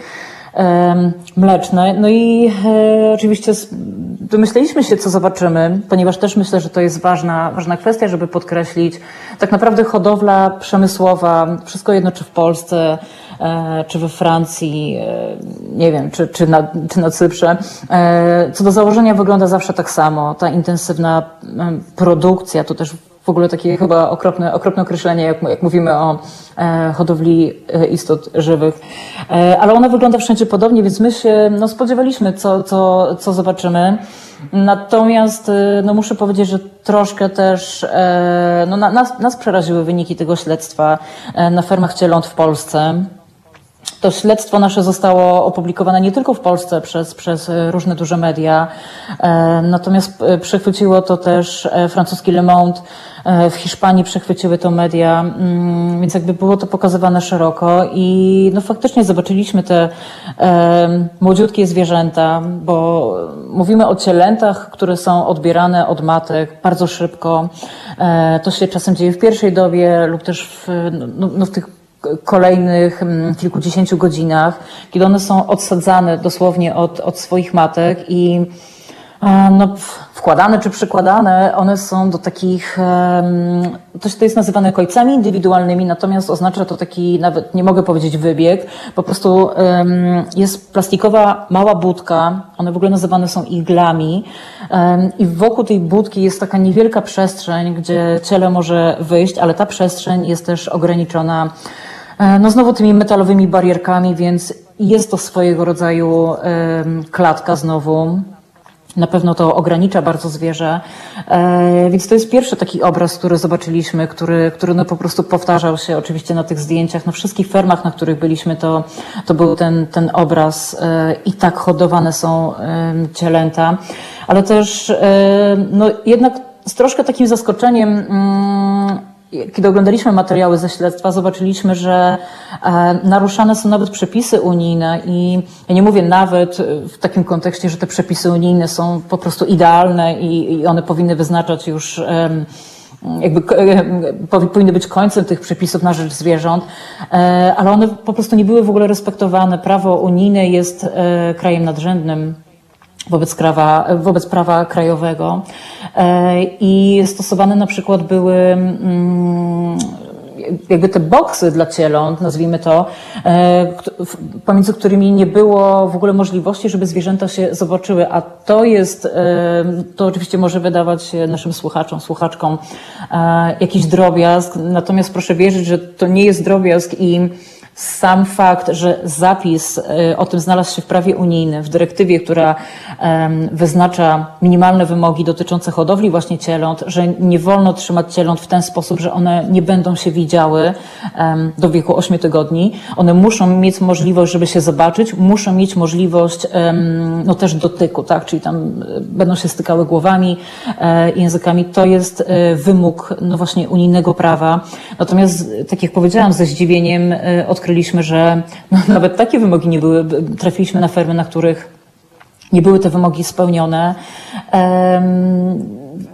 mleczne. No i e, oczywiście domyśleliśmy się, co zobaczymy, ponieważ też myślę, że to jest ważna, ważna kwestia, żeby podkreślić. Tak naprawdę hodowla przemysłowa, wszystko jedno czy w Polsce, e, czy we Francji, e, nie wiem, czy, czy, na, czy na Cyprze, co do założenia wygląda zawsze tak samo. Ta intensywna produkcja, to też w ogóle takie chyba okropne, okropne określenie, jak, jak mówimy o e, hodowli e, istot żywych. E, ale ona wygląda wszędzie podobnie, więc my się no, spodziewaliśmy, co, co, co zobaczymy. Natomiast e, no, muszę powiedzieć, że troszkę też e, no, nas, nas przeraziły wyniki tego śledztwa e, na fermach cieląt w Polsce. To śledztwo nasze zostało opublikowane nie tylko w Polsce przez, przez różne duże media, e, natomiast e, przechwyciło to też e, francuski Le Monde, w Hiszpanii przechwyciły to media, mm, więc jakby było to pokazywane szeroko i no faktycznie zobaczyliśmy te młodziutkie zwierzęta, bo mówimy o cielętach, które są odbierane od matek bardzo szybko. To się czasem dzieje w pierwszej dobie lub też w, no, no w tych kolejnych mm, kilkudziesięciu godzinach, kiedy one są odsadzane dosłownie od, od swoich matek i no, wkładane czy przykładane, one są do takich, to, to jest nazywane kojcami indywidualnymi, natomiast oznacza to taki, nawet nie mogę powiedzieć wybieg, po prostu jest plastikowa mała budka, one w ogóle nazywane są iglami i wokół tej budki jest taka niewielka przestrzeń, gdzie ciele może wyjść, ale ta przestrzeń jest też ograniczona E, no znowu tymi metalowymi barierkami, więc jest to swojego rodzaju klatka znowu. Na pewno to ogranicza bardzo zwierzę. E, więc to jest pierwszy taki obraz, który zobaczyliśmy, który, który no po prostu powtarzał się oczywiście na tych zdjęciach. Na wszystkich fermach, na których byliśmy, to, to był ten, ten obraz. E, I tak hodowane są cielęta. Ale też no jednak z troszkę takim zaskoczeniem mm, kiedy oglądaliśmy materiały ze śledztwa, zobaczyliśmy, że e, naruszane są nawet przepisy unijne i ja nie mówię nawet w takim kontekście, że te przepisy unijne są po prostu idealne i, one powinny wyznaczać już jakby powinny być końcem tych przepisów na rzecz zwierząt, e, ale one po prostu nie były w ogóle respektowane. Prawo unijne jest e, krajem nadrzędnym wobec prawa, wobec prawa krajowego. E, i stosowane na przykład były mm, jakby te boksy dla cieląt, nazwijmy to, e, pomiędzy którymi nie było w ogóle możliwości, żeby zwierzęta się zobaczyły, a to jest, e, to oczywiście może wydawać się naszym słuchaczom, słuchaczkom jakiś drobiazg, natomiast proszę wierzyć, że to nie jest drobiazg i sam fakt, że zapis y, o tym znalazł się w prawie unijnym, w dyrektywie, która wyznacza minimalne wymogi dotyczące hodowli właśnie cieląt, że nie wolno trzymać cieląt w ten sposób, że one nie będą się widziały do wieku 8 tygodni. One muszą mieć możliwość, żeby się zobaczyć, muszą mieć możliwość no też dotyku, tak? czyli tam y, będą się stykały głowami, e, językami. To jest wymóg no właśnie unijnego prawa. Natomiast, tak jak powiedziałam, ze zdziwieniem odkryliśmy, odkryliśmy, że no, nawet takie wymogi nie były. Trafiliśmy na fermy, na których nie były te wymogi spełnione.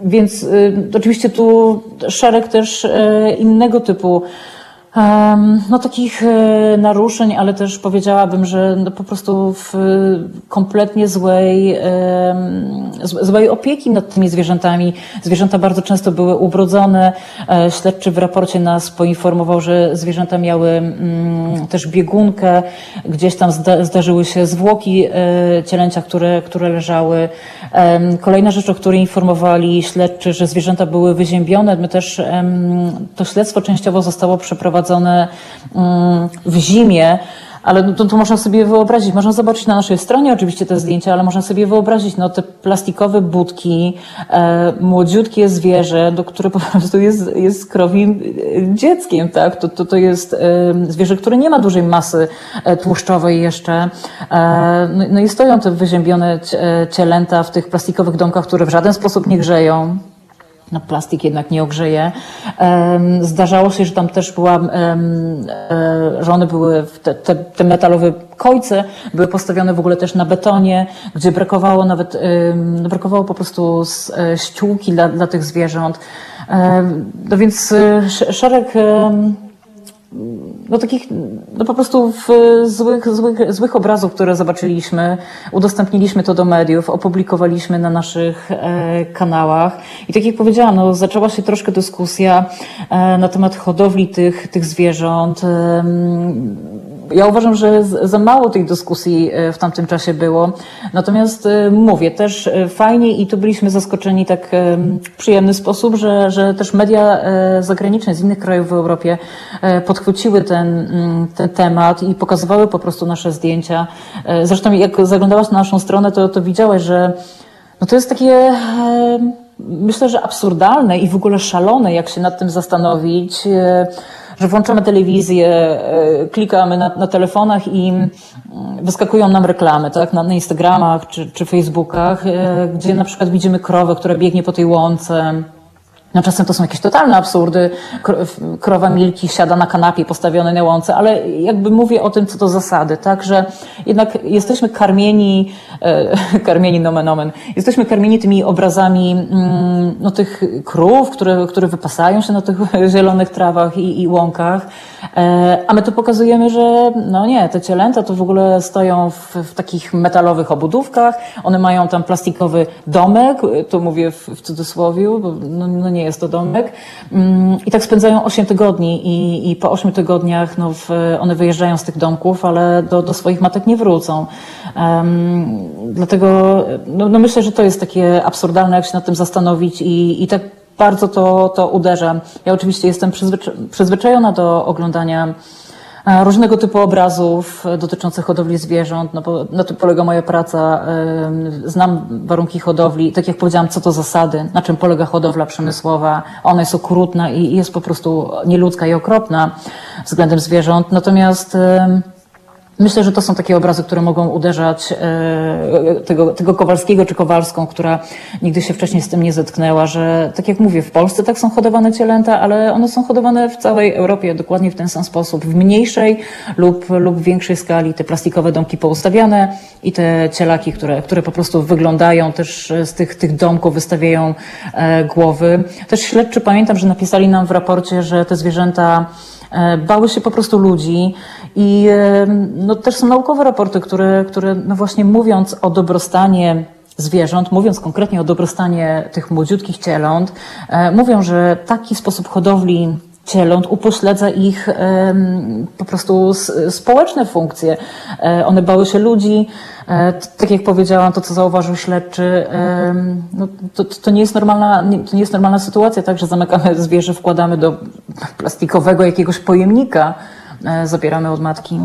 Więc y, oczywiście tu szereg też y, innego typu no, takich e, naruszeń, ale też powiedziałabym, że no, po prostu w kompletnie złej, złej opieki nad tymi zwierzętami. Zwierzęta bardzo często były ubrodzone. E, śledczy w raporcie nas poinformował, że zwierzęta miały mm, też biegunkę, gdzieś tam zdarzyły się zwłoki e, cielęcia, które, które leżały. Kolejna rzecz, o której informowali śledczy, że zwierzęta były wyziębione. My też to śledztwo częściowo zostało przeprowadzone prowadzone mm, w zimie, ale no to, to można sobie wyobrazić, można zobaczyć na naszej stronie oczywiście te zdjęcia, ale można sobie wyobrazić no, te plastikowe budki, e, młodziutkie zwierzę, do które po prostu jest, jest krowim e, dzieckiem, tak? To, to, to jest e, zwierzę, które nie ma dużej masy e, tłuszczowej jeszcze. E, no, no i stoją te wyziębione cielęta w tych plastikowych domkach, które w żaden sposób nie grzeją. No, plastik jednak nie ogrzeje. Zdarzało się, że tam też była, e, że one były, te, te, te metalowe kojce były postawione w ogóle też na betonie, gdzie brakowało nawet, brakowało po prostu e, ściółki dla, dla tych zwierząt. No więc e, szereg no takich, no po prostu w złych, złych, złych obrazów, które zobaczyliśmy, udostępniliśmy to do mediów, opublikowaliśmy na naszych e, kanałach i tak jak powiedziałam, no zaczęła się troszkę dyskusja e, na temat hodowli tych, tych zwierząt. E, ja uważam, że za mało tej dyskusji e, w tamtym czasie było. Natomiast e, mówię, też e, fajnie i tu byliśmy zaskoczeni tak w przyjemny sposób, że, że też media zagraniczne z innych krajów w Europie podchwyciły ten, mm, ten temat i pokazywały po prostu nasze zdjęcia. Zresztą jak zaglądałaś na naszą stronę, to, to widziałaś, że no to jest takie myślę, że absurdalne i w ogóle szalone, jak się nad tym zastanowić że włączamy telewizję, e, klikamy na, na telefonach i mm, wyskakują nam reklamy, tak, na, na Instagramach czy, czy Facebookach, e, gdzie na przykład widzimy krowę, która biegnie po tej łące, no czasem to są jakieś totalne absurdy. Krowa Milki siada na kanapie postawionej na łące, ale jakby mówię o tym, co to zasady, tak, że jednak jesteśmy karmieni, e, karmieni nomen omen, jesteśmy karmieni tymi obrazami mm, no, tych krów, które, które wypasają się na tych zielonych trawach i, i łąkach, e, a my tu pokazujemy, że no nie, te cielęta to w ogóle stoją w, w takich metalowych obudówkach, one mają tam plastikowy domek, tu mówię w, w cudzysłowie, bo no, no nie jest to domek. Mm, I tak spędzają 8 tygodni i, i po 8 tygodniach no, w, one wyjeżdżają z tych domków, ale do, do swoich matek nie wrócą. Um, dlatego no, no myślę, że to jest takie absurdalne, jak się nad tym zastanowić i, i tak bardzo to, to uderza. Ja oczywiście jestem przyzwyczajona do oglądania różnego typu obrazów dotyczących hodowli zwierząt, no bo na tym polega moja praca. Znam warunki hodowli, tak jak powiedziałam, co to zasady, na czym polega hodowla przemysłowa. Ona jest okrutna i jest po prostu nieludzka i okropna względem zwierząt. Natomiast Myślę, że to są takie obrazy, które mogą uderzać e, tego, tego Kowalskiego czy Kowalską, która nigdy się wcześniej z tym nie zetknęła, że tak jak mówię, w Polsce tak są hodowane cielęta, ale one są hodowane w całej Europie dokładnie w ten sam sposób, w mniejszej lub, lub większej skali. Te plastikowe domki poustawiane i te cielaki, które, które po prostu wyglądają też z tych, tych domków, wystawiają e, głowy. Też śledczy pamiętam, że napisali nam w raporcie, że te zwierzęta bały się po prostu ludzi i e, no, też są naukowe raporty, które, które no właśnie mówiąc o dobrostanie zwierząt, mówiąc konkretnie o dobrostanie tych młodziutkich cieląt, e, mówią, że taki sposób hodowli cieląt upośledza ich po prostu społeczne funkcje. One bały się ludzi, E, tak jak powiedziałam, to co zauważył śledczy, no, to, to, nie jest normalna, to nie jest normalna sytuacja, tak, że zamykamy zwierzę, wkładamy do plastikowego jakiegoś pojemnika, e, zabieramy od matki.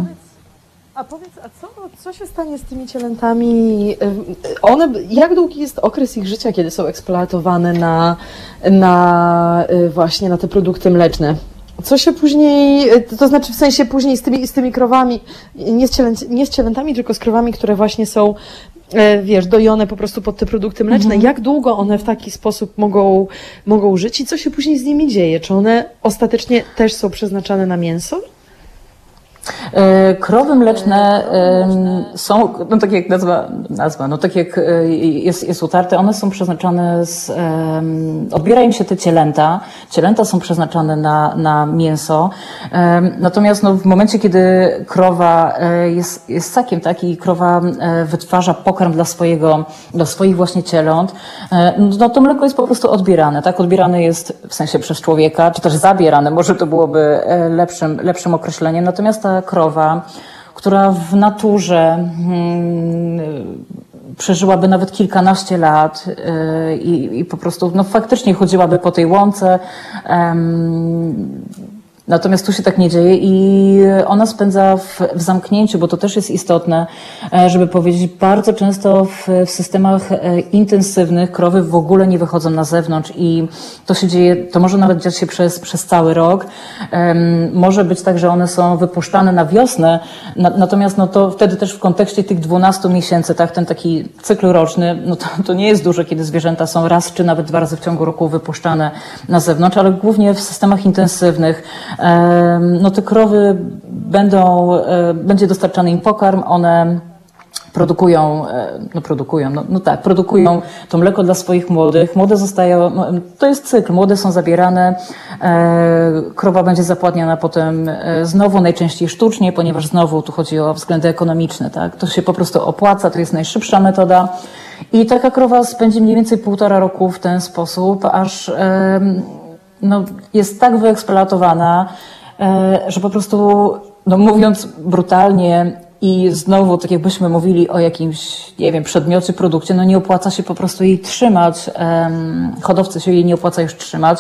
A powiedz, a co, się stanie z tymi cielętami? One, jak długi jest okres ich życia, kiedy są eksploatowane na, na e, właśnie na te produkty mleczne? Co się później, to znaczy w sensie później z tymi, z tymi krowami, nie z, cielę, nie z cielętami, tylko z krowami, które właśnie są, wiesz, dojone po prostu pod te produkty mleczne. Mhm. Jak długo one w taki sposób mogą, mogą żyć i co się później z nimi dzieje? Czy one ostatecznie też są przeznaczane na mięso? E, krowy mleczne są, no tak jak nazwa, nazwa no tak jak e, jest, jest utarte, one są przeznaczane z, odbiera im się te cielęta. Cielęta są przeznaczane na, na mięso. Natomiast no, w momencie, kiedy krowa e, jest, jest sakiem, tak, i krowa wytwarza pokarm dla swojego, dla swoich właśnie cieląt, no to mleko jest po prostu odbierane, tak? Odbierane jest w sensie przez człowieka, czy też zabierane, może to byłoby lepszym, lepszym określeniem. Natomiast ta krowa, która w naturze hmm, przeżyłaby nawet kilkanaście lat yy, i, i, po prostu no, faktycznie chodziłaby po tej łące. Natomiast tu się tak nie dzieje i ona spędza w, w, zamknięciu, bo to też jest istotne, e, żeby powiedzieć, bardzo często w, w, systemach e, intensywnych krowy w ogóle nie wychodzą na zewnątrz i to się dzieje, to może nawet dziać się przez, przez cały rok. Może być tak, że one są wypuszczane na wiosnę, natomiast no to wtedy też w kontekście tych 12 miesięcy, tak, ten taki cykl roczny, no to, to nie jest dużo, kiedy zwierzęta są raz czy nawet dwa razy w ciągu roku wypuszczane na zewnątrz, ale głównie w systemach intensywnych no te krowy będą, e, będzie dostarczany im pokarm, one produkują, e, no produkują, no, no, tak, produkują to mleko dla swoich młodych. Młode zostają, no, to jest cykl, młode są zabierane, e, krowa będzie zapładniana potem znowu, najczęściej sztucznie, ponieważ znowu tu chodzi o względy ekonomiczne, tak, to się po prostu opłaca, to jest najszybsza metoda. I taka krowa spędzi mniej więcej półtora roku w ten sposób, aż no, jest tak wyeksploatowana, E, że po prostu, no mówiąc brutalnie i znowu, tak jakbyśmy mówili o jakimś, nie wiem, przedmiocie, produkcie, no nie opłaca się po prostu jej trzymać, hodowcy się jej nie opłaca już trzymać.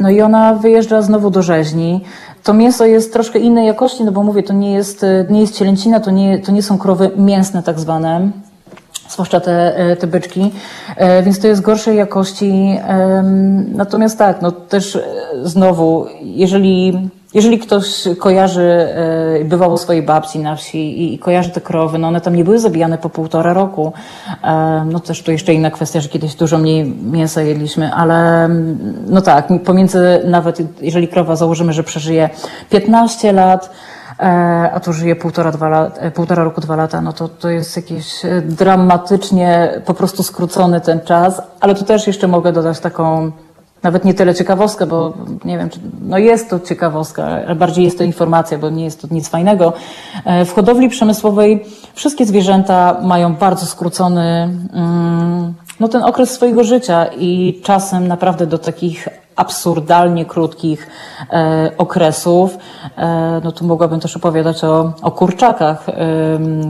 No i ona wyjeżdża znowu do rzeźni. To mięso jest troszkę innej jakości, no bo mówię, to nie jest, nie jest cielęcina, to nie, to nie są krowy mięsne tak zwane zwłaszcza te, e, te byczki, e, więc to jest gorszej jakości. Natomiast tak, no też e, znowu, jeżeli, jeżeli ktoś kojarzy, bywał u swojej babci na wsi i, kojarzy te krowy, no one tam nie były zabijane po półtora roku. No też to jeszcze inna kwestia, że kiedyś dużo mniej mięsa jedliśmy, ale no tak, pomiędzy nawet, jeżeli krowa założymy, że przeżyje 15 lat, a tu żyje półtora, dwa e, półtora roku, dwa lata, no to to jest jakiś e, dramatycznie po prostu skrócony ten czas, ale tu też jeszcze mogę dodać taką nawet nie tyle ciekawostkę, bo nie wiem, czy, no jest to ciekawostka, ale bardziej jest to informacja, bo nie jest to nic fajnego. W hodowli przemysłowej wszystkie zwierzęta mają bardzo skrócony mm, no, ten okres swojego życia i czasem naprawdę do takich absurdalnie krótkich e, okresów. E, no tu mogłabym też opowiadać o, o kurczakach, e,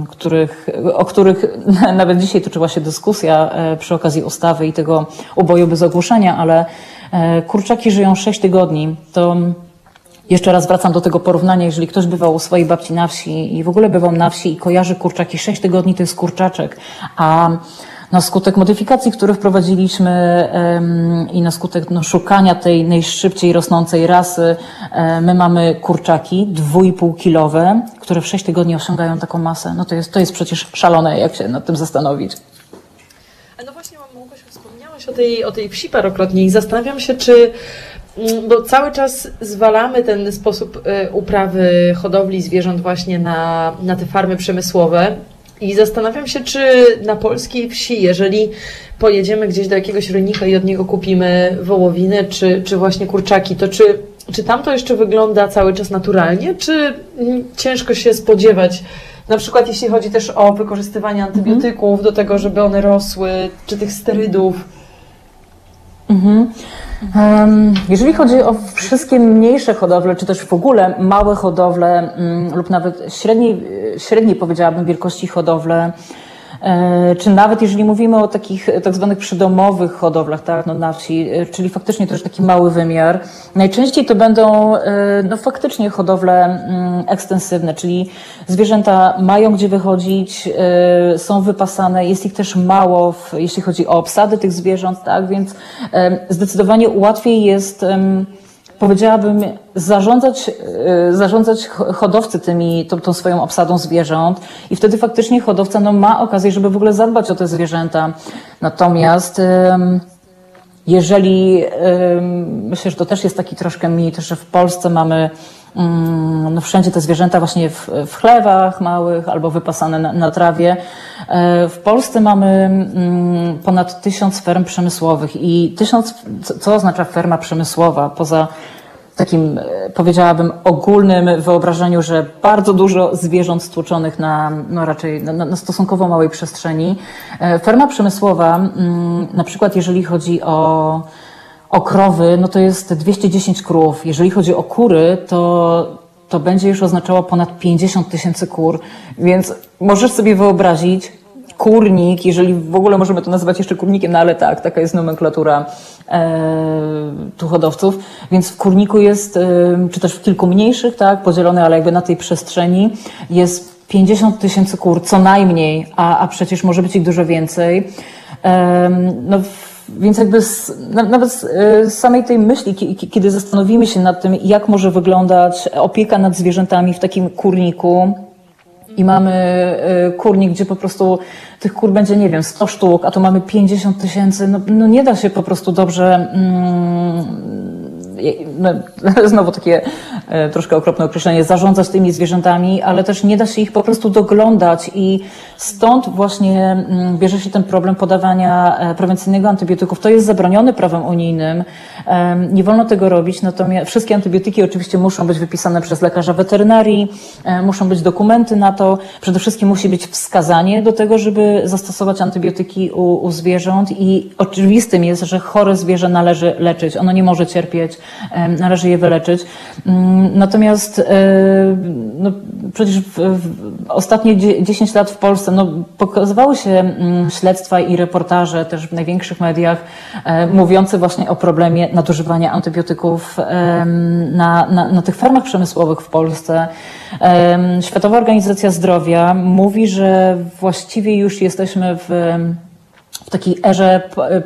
których, o których nawet dzisiaj toczyła się dyskusja e, przy okazji ustawy i tego uboju bez ogłoszenia, ale e, kurczaki żyją 6 tygodni. To jeszcze raz wracam do tego porównania, jeżeli ktoś bywał u swojej babci na wsi i w ogóle bywał na wsi i kojarzy kurczaki 6 tygodni, to jest kurczaczek, a na skutek modyfikacji, które wprowadziliśmy i na skutek no, szukania tej najszybciej rosnącej rasy, my mamy kurczaki dwójpół kilowe, które w 6 tygodni osiągają taką masę. No to jest, to jest przecież szalone, jak się nad tym zastanowić. No właśnie, Małgosiu, wspomniałaś o tej, o tej wsi parokrotnie i zastanawiam się, czy mm, bo cały czas zwalamy ten sposób y, uprawy hodowli zwierząt właśnie na, na te farmy przemysłowe. I zastanawiam się, czy na polskiej wsi, jeżeli pojedziemy gdzieś do jakiegoś rolnika i od niego kupimy wołowiny, czy, czy właśnie kurczaki, to czy, czy tam to jeszcze wygląda cały czas naturalnie, czy ciężko się spodziewać, na przykład jeśli chodzi też o wykorzystywanie antybiotyków do tego, żeby one rosły, czy tych sterydów? Mhm. Jeżeli chodzi o wszystkie mniejsze hodowle, czy też w ogóle małe hodowle mm, lub nawet średniej, średniej powiedziałabym wielkości hodowle, E, czy nawet jeżeli mówimy o takich tak zwanych przydomowych hodowlach tak, no na wsi, e, czyli faktycznie też taki mały wymiar, najczęściej to będą e, no faktycznie hodowle mm, ekstensywne, czyli zwierzęta mają gdzie wychodzić, są wypasane, jest ich też mało, jeśli chodzi o obsady tych zwierząt, tak, więc zdecydowanie łatwiej jest powiedziałabym, zarządzać, e, zarządzać hodowcy tymi, tą, tą, swoją obsadą zwierząt i wtedy faktycznie hodowca no, ma okazję, żeby w ogóle zadbać o te zwierzęta. Natomiast jeżeli, myślę, że to też jest taki troszkę mit, że w Polsce mamy no wszędzie te zwierzęta właśnie w, w chlewach małych albo wypasane na, na, trawie. E, w Polsce mamy mm, ponad tysiąc ferm przemysłowych i tysiąc, co oznacza ferma przemysłowa? Poza takim, e, powiedziałabym, ogólnym wyobrażeniu, że bardzo dużo zwierząt stłuczonych na, no raczej na, na stosunkowo małej przestrzeni. E, ferma przemysłowa, mm, na przykład jeżeli chodzi o, o krowy, no to jest 210 krów. Jeżeli chodzi o kury, to, to będzie już oznaczało ponad 50 tysięcy kur. Więc możesz sobie wyobrazić, kurnik, jeżeli w ogóle możemy to nazywać jeszcze kurnikiem, no ale tak, taka jest nomenklatura e, tu hodowców, więc w kurniku jest, e, czy też w kilku mniejszych, tak, podzielone, ale jakby na tej przestrzeni jest 50 tysięcy kur co najmniej, a, a przecież może być ich dużo więcej. E, no, więc jakby z, nawet z samej tej myśli, kiedy zastanowimy się nad tym, jak może wyglądać opieka nad zwierzętami w takim kurniku, i mamy kurnik, gdzie po prostu tych kur będzie, nie wiem, 100 sztuk, a tu mamy 50 tysięcy, no, no nie da się po prostu dobrze mm, znowu takie e, troszkę okropne określenie, zarządzać tymi zwierzętami, ale też nie da się ich po prostu doglądać i stąd właśnie mm, bierze się ten problem podawania e, prewencyjnego antybiotyków. To jest zabronione prawem unijnym, nie wolno tego robić, natomiast wszystkie antybiotyki oczywiście muszą być wypisane przez lekarza weterynarii, e, muszą być dokumenty na to, przede wszystkim musi być wskazanie do tego, żeby zastosować antybiotyki u, u zwierząt i oczywistym jest, że chore zwierzę należy leczyć, ono nie może cierpieć, należy je wyleczyć. Mm, natomiast e, no, przecież w, w ostatnie 10 lat w Polsce no, pokazywały się mm, śledztwa i reportaże też w największych mediach e, mówiące właśnie o problemie nadużywania antybiotyków na, na, na tych fermach przemysłowych w Polsce. Światowa Organizacja Zdrowia mówi, że właściwie już jesteśmy w w takiej erze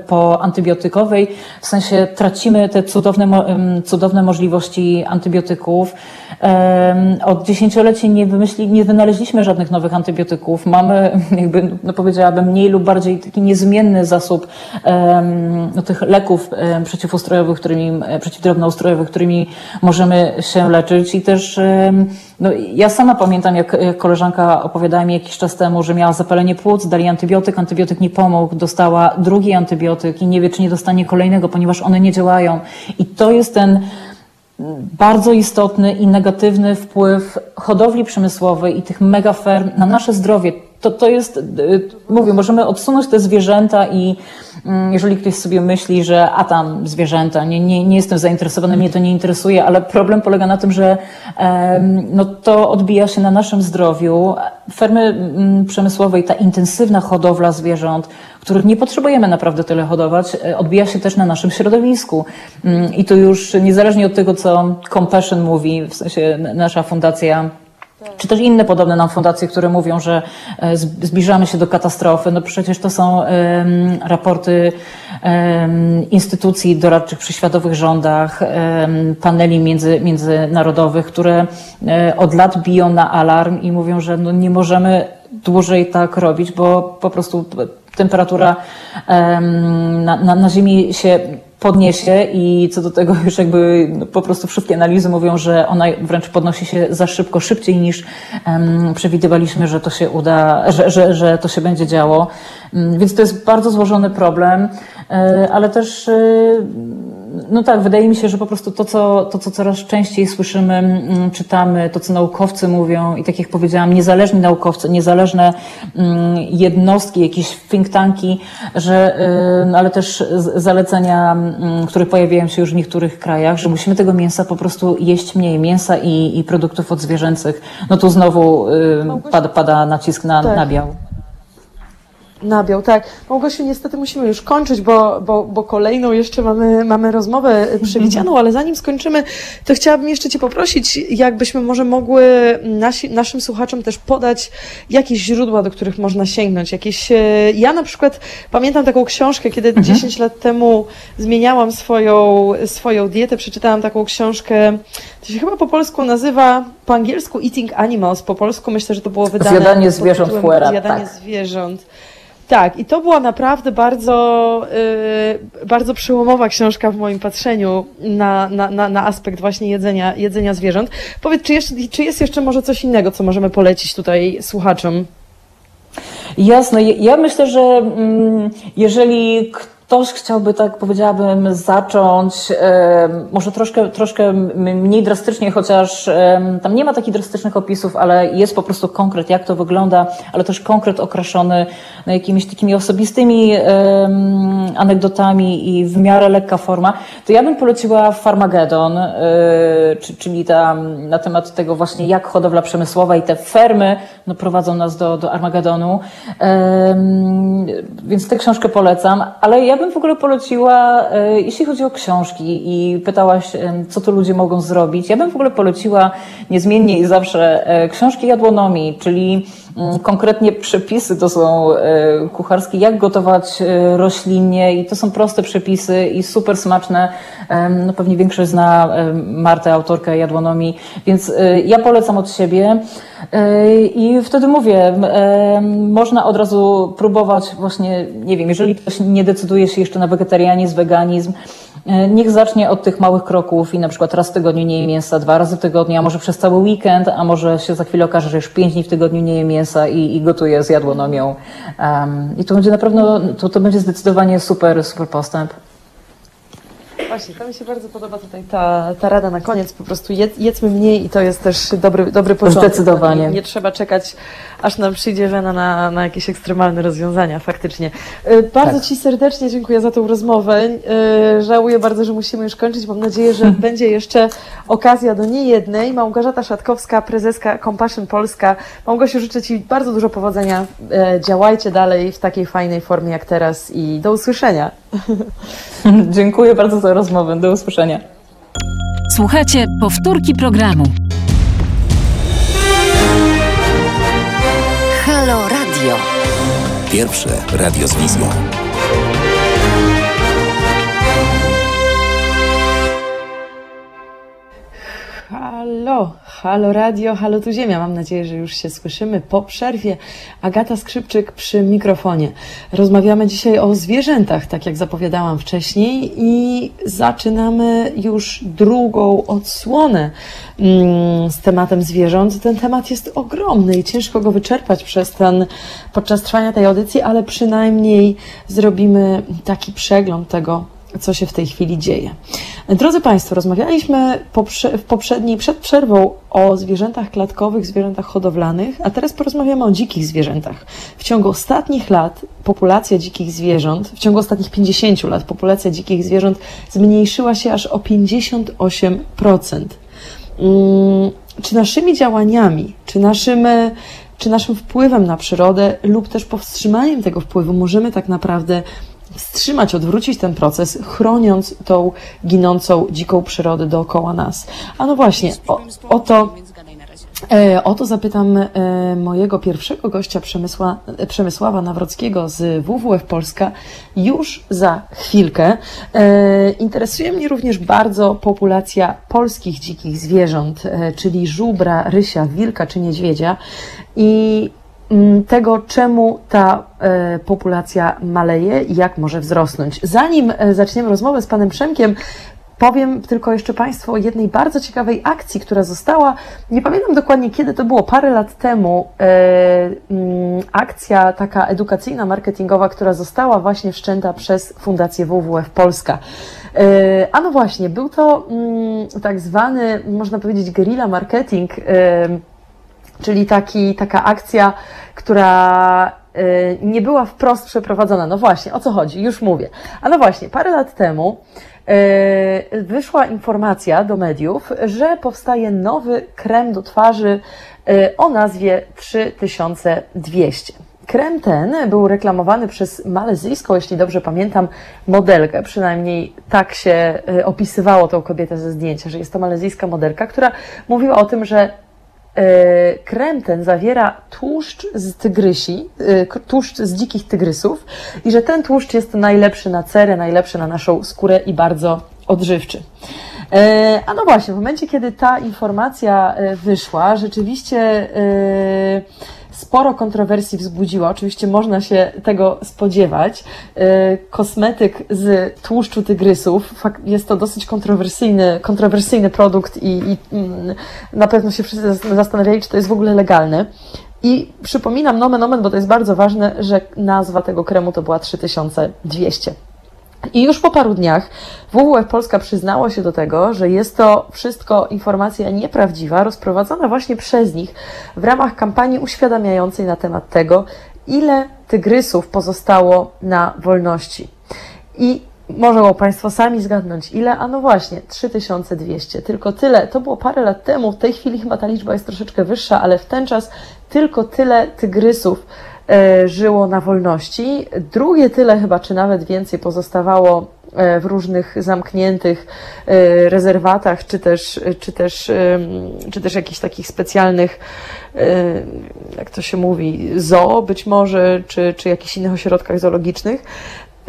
poantybiotykowej, w sensie tracimy te cudowne, cudowne możliwości antybiotyków. Od dziesięcioleci nie, wymyśli, nie wynaleźliśmy żadnych nowych antybiotyków. Mamy, jakby, no powiedziałabym, mniej lub bardziej taki niezmienny zasób no, tych leków przeciwustrojowych, którymi, przeciwdrobnoustrojowych, którymi możemy się leczyć i też no, ja sama pamiętam, jak, jak koleżanka opowiadała mi jakiś czas temu, że miała zapalenie płuc, dali antybiotyk, antybiotyk nie pomógł, dostała drugi antybiotyk i nie wie, czy nie dostanie kolejnego, ponieważ one nie działają. I to jest ten bardzo istotny i negatywny wpływ hodowli przemysłowej i tych megaferm na nasze zdrowie to, to jest, y, mówię, możemy odsunąć te zwierzęta i mm, jeżeli ktoś sobie myśli, że a tam zwierzęta, nie, nie, nie jestem zainteresowany, mnie to nie interesuje, ale problem polega na tym, że no, to odbija się na naszym zdrowiu. Fermy mm, przemysłowe i ta intensywna hodowla zwierząt, których nie potrzebujemy naprawdę tyle hodować, e, odbija się też na naszym środowisku. Mm, I to już niezależnie od tego, co Compassion mówi, w sensie nasza fundacja czy też inne podobne nam fundacje, które mówią, że e, zbliżamy się do katastrofy. No przecież to są raporty instytucji doradczych przy światowych rządach, paneli między, międzynarodowych, które e, od lat biją na alarm i mówią, że no nie możemy dłużej tak robić, bo po prostu temperatura na, na, na Ziemi się podniesie i co do tego już jakby po prostu wszystkie analizy mówią, że ona wręcz podnosi się za szybko, szybciej niż um, przewidywaliśmy, że to się uda, że, że, że to się będzie działo. Um, więc to jest bardzo złożony problem, um, ale też no tak, wydaje mi się, że po prostu to, co, to, co coraz częściej słyszymy, mm, czytamy, to, co naukowcy mówią i tak jak powiedziałam, niezależni naukowcy, niezależne mm, jednostki, jakieś think tanki, że, no ale też zalecenia, które pojawiają się już w niektórych krajach, że musimy tego mięsa po prostu jeść mniej, mięsa i, i produktów odzwierzęcych. No tu znowu y, pada, pada nacisk na tak. nabiał. Nabiał, tak. Małgosiu, niestety musimy już kończyć, bo, bo, bo kolejną jeszcze mamy, mamy rozmowę przewidzianą, ale zanim skończymy, to chciałabym jeszcze Cię poprosić, jakbyśmy może mogły nasi, naszym słuchaczom też podać jakieś źródła, do których można sięgnąć. Jakieś, e, ja na przykład pamiętam taką książkę, kiedy mhm. 10 lat temu zmieniałam swoją, swoją dietę, przeczytałam taką książkę, to się chyba po polsku nazywa, po angielsku Eating Animals, po polsku myślę, że to było wydane. Zjadanie zwierząt fuera. Zjadanie tak. zwierząt. Tak, i to była naprawdę bardzo, yy, bardzo przełomowa książka w moim patrzeniu na, na, na, na aspekt właśnie jedzenia, jedzenia zwierząt. Powiedz, czy, jeszcze, czy jest jeszcze może coś innego, co możemy polecić tutaj słuchaczom? Jasne. Ja myślę, że mm, jeżeli ktoś chciałby, tak powiedziałabym, zacząć może troszkę, troszkę mniej drastycznie, chociaż tam nie ma takich drastycznych opisów, ale jest po prostu konkret, jak to wygląda, ale też konkret okraszony no, jakimiś takimi osobistymi anegdotami i w miarę lekka forma, to ja bym poleciła Farmagedon, e, czyli ta, na temat tego właśnie, jak hodowla przemysłowa i te fermy no, prowadzą nas do, do Armagedonu. Więc tę książkę polecam, ale ja bym w ogóle poleciła, e, jeśli chodzi o książki i pytałaś, co tu ludzie mogą zrobić, ja bym w ogóle poleciła niezmiennie i zawsze e, książki jadłonomii, czyli konkretnie przepisy to są kucharskie, jak gotować roślinnie i to są proste przepisy i super smaczne. No pewnie większość zna Martę, autorkę jadłonomii, więc e, ja polecam od siebie. E, I wtedy mówię, można od razu próbować właśnie, nie wiem, jeżeli ktoś nie decyduje się jeszcze na wegetarianizm, weganizm, e, niech zacznie od tych małych kroków i na przykład raz w tygodniu nie je mięsa, dwa razy w tygodniu, a może przez cały weekend, a może się za chwilę okaże, że już pięć dni w tygodniu nie je mięsa i, i gotuje z jadłonomią. Um, I to będzie na pewno, to, to będzie zdecydowanie super, super postęp. Właśnie, to mi się bardzo podoba tutaj ta, ta rada na koniec, po prostu jedz, jedzmy mniej i to jest też dobry, dobry początek. Zdecydowanie. Nie, nie trzeba czekać, aż nam przyjdzie żena na, na jakieś ekstremalne rozwiązania, faktycznie. E, bardzo tak. Ci serdecznie dziękuję za tą rozmowę. E, żałuję bardzo, że musimy już kończyć. Mam nadzieję, że będzie jeszcze okazja do niejednej. Małgorzata Szatkowska, prezeska Compassion Polska. Małgosiu, życzę Ci bardzo dużo powodzenia. E, działajcie dalej w takiej fajnej formie jak teraz i do usłyszenia. Dziękuję bardzo za rozmowę. Do usłyszenia. Słuchajcie powtórki programu. Halo Radio. Pierwsze radio z wizją. Halo, halo radio, halo tu ziemia. Mam nadzieję, że już się słyszymy po przerwie. Agata Skrzypczyk przy mikrofonie. Rozmawiamy dzisiaj o zwierzętach, tak jak zapowiadałam wcześniej i zaczynamy już drugą odsłonę mm, z tematem zwierząt. Ten temat jest ogromny i ciężko go wyczerpać przez ten, podczas trwania tej audycji, ale przynajmniej zrobimy taki przegląd tego, co się w tej chwili dzieje. Drodzy Państwo, rozmawialiśmy w poprzedniej, przed przerwą o zwierzętach klatkowych, zwierzętach hodowlanych, a teraz porozmawiamy o dzikich zwierzętach. W ciągu ostatnich lat populacja dzikich zwierząt, w ciągu ostatnich 50 lat populacja dzikich zwierząt zmniejszyła się aż o 58%. Hmm, czy naszymi działaniami, czy naszym czy naszym wpływem na przyrodę lub też powstrzymaniem tego wpływu możemy tak naprawdę wstrzymać, odwrócić ten proces, chroniąc tą ginącą dziką przyrodę dookoła nas. A no właśnie, o, o to. E, o to zapytam e, mojego pierwszego gościa Przemysła, Przemysława Nawrockiego z WWF Polska już za chwilkę. E, interesuje mnie również bardzo populacja polskich dzikich zwierząt, czyli żubra, rysia, wilka czy niedźwiedzia. I tego, czemu ta e, populacja maleje i jak może wzrosnąć. Zanim e, zaczniemy rozmowę z panem Przemkiem, Powiem tylko jeszcze Państwu o jednej bardzo ciekawej akcji, która została, nie pamiętam dokładnie kiedy to było, parę lat temu, e, mm, akcja taka edukacyjna, marketingowa, która została właśnie wszczęta przez Fundację WWF Polska. a no właśnie, był to mm, tak zwany, można powiedzieć, guerrilla marketing czyli taki, taka akcja, która y, nie była wprost przeprowadzona. No właśnie, o co chodzi? Już mówię. A no właśnie, parę lat temu y, wyszła informacja do mediów, że powstaje nowy krem do twarzy y, o nazwie 3200. Krem ten był reklamowany przez malezyjską, jeśli dobrze pamiętam, modelkę. Przynajmniej tak się opisywało tą kobietę ze zdjęcia, że jest to malezyjska modelka, która mówiła o tym, że krem ten zawiera tłuszcz z tygrysi, e, tłuszcz z dzikich tygrysów i że ten tłuszcz jest najlepszy na cerę, najlepszy na naszą skórę i bardzo odżywczy. E, a no właśnie, w momencie, kiedy ta informacja wyszła, rzeczywiście sporo kontrowersji wzbudziła. Oczywiście można się tego spodziewać. E, kosmetyk z tłuszczu tygrysów, jest to dosyć kontrowersyjny, kontrowersyjny produkt i, i mm, na pewno się wszyscy zastanawiali, czy to jest w ogóle legalne. I przypominam nomen omen, bo to jest bardzo ważne, że nazwa tego kremu to była 3200. I już po paru dniach WWF Polska przyznało się do tego, że jest to wszystko informacja nieprawdziwa, rozprowadzona właśnie przez nich w ramach kampanii uświadamiającej na temat tego, ile tygrysów pozostało na wolności. I Mogą Państwo sami zgadnąć ile, a no właśnie, 3200. Tylko tyle, to było parę lat temu, w tej chwili chyba ta liczba jest troszeczkę wyższa, ale w ten czas tylko tyle tygrysów żyło na wolności. Drugie tyle chyba, czy nawet więcej pozostawało e, w różnych zamkniętych e, rezerwatach, czy też, czy też, czy też jakichś takich specjalnych, jak to się mówi, zoo być może, czy, czy jakichś innych ośrodkach zoologicznych.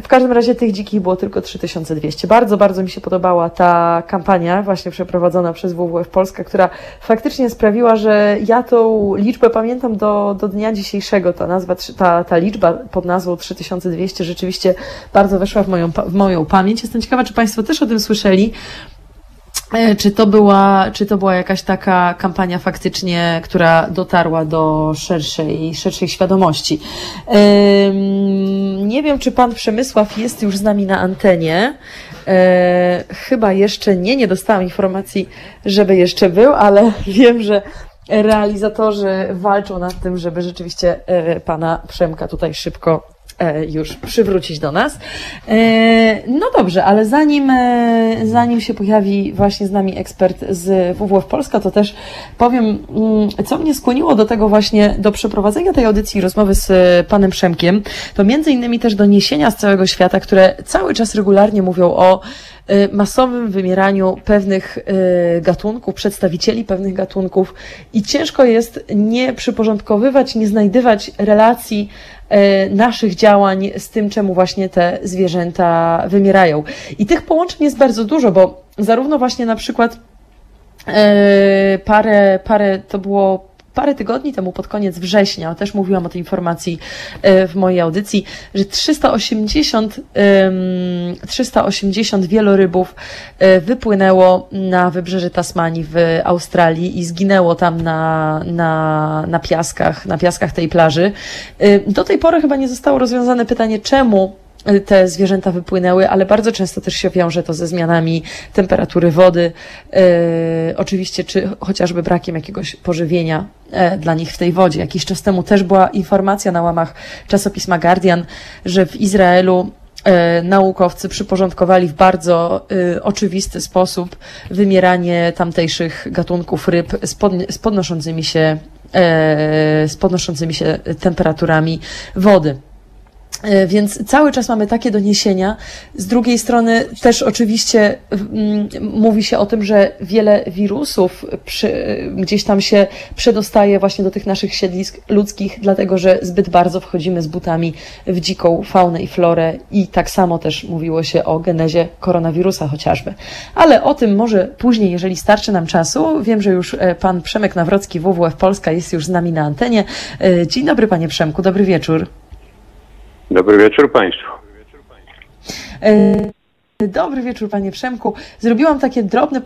W każdym razie tych dzikich było tylko 3200. Bardzo, bardzo mi się podobała ta kampania właśnie przeprowadzona przez WWF Polska, która faktycznie sprawiła, że ja tą liczbę pamiętam do, do dnia dzisiejszego. Ta nazwa, ta, ta liczba pod nazwą 3200 rzeczywiście bardzo weszła w moją, w moją pamięć. Jestem ciekawa, czy Państwo też o tym słyszeli. E, czy to, była, czy to była jakaś taka kampania faktycznie, która dotarła do szerszej, szerszej świadomości? Nie wiem, czy pan Przemysław jest już z nami na antenie. E, chyba jeszcze nie, nie dostałam informacji, żeby jeszcze był, ale wiem, że realizatorzy walczą nad tym, żeby rzeczywiście e, pana Przemka tutaj szybko już przywrócić do nas. E, no dobrze, ale zanim, e, zanim się pojawi właśnie z nami ekspert z WWF Polska, to też powiem, mm, co mnie skłoniło do tego właśnie, do przeprowadzenia tej audycji rozmowy z panem Przemkiem, to między innymi też doniesienia z całego świata, które cały czas regularnie mówią o masowym wymieraniu pewnych gatunków, przedstawicieli pewnych gatunków i ciężko jest nie przyporządkowywać, nie znajdywać relacji E, naszych działań z tym, czemu właśnie te zwierzęta wymierają. I tych połączeń jest bardzo dużo, bo zarówno właśnie na przykład parę, parę to było parę tygodni temu, pod koniec września, też mówiłam o tej informacji e, w mojej audycji, że 380, 380 wielorybów e, wypłynęło na wybrzeże Tasmanii w Australii i zginęło tam na, na, na piaskach, na piaskach tej plaży. E, do tej pory chyba nie zostało rozwiązane pytanie, czemu te zwierzęta wypłynęły, ale bardzo często też się wiąże to ze zmianami temperatury wody, e, oczywiście, czy chociażby brakiem jakiegoś pożywienia e, dla nich w tej wodzie. Jakiś czas temu też była informacja na łamach czasopisma Guardian, że w Izraelu e, naukowcy przyporządkowali w bardzo oczywisty sposób wymieranie tamtejszych gatunków ryb z, pod, z podnoszącymi się z podnoszącymi się temperaturami wody. E, więc cały czas mamy takie doniesienia. Z drugiej strony też oczywiście mm, mówi się o tym, że wiele wirusów przy, gdzieś tam się przedostaje właśnie do tych naszych siedlisk ludzkich, dlatego że zbyt bardzo wchodzimy z butami w dziką faunę i florę i tak samo też mówiło się o genezie koronawirusa chociażby. Ale o tym może później, jeżeli starczy nam czasu. Wiem, że już e, pan Przemek Nawrocki, WWF Polska jest już z nami na antenie. E, dzień dobry panie Przemku, dobry wieczór. Dobry wieczór Państwu. E, dobry wieczór, panie Przemku. Zrobiłam takie drobne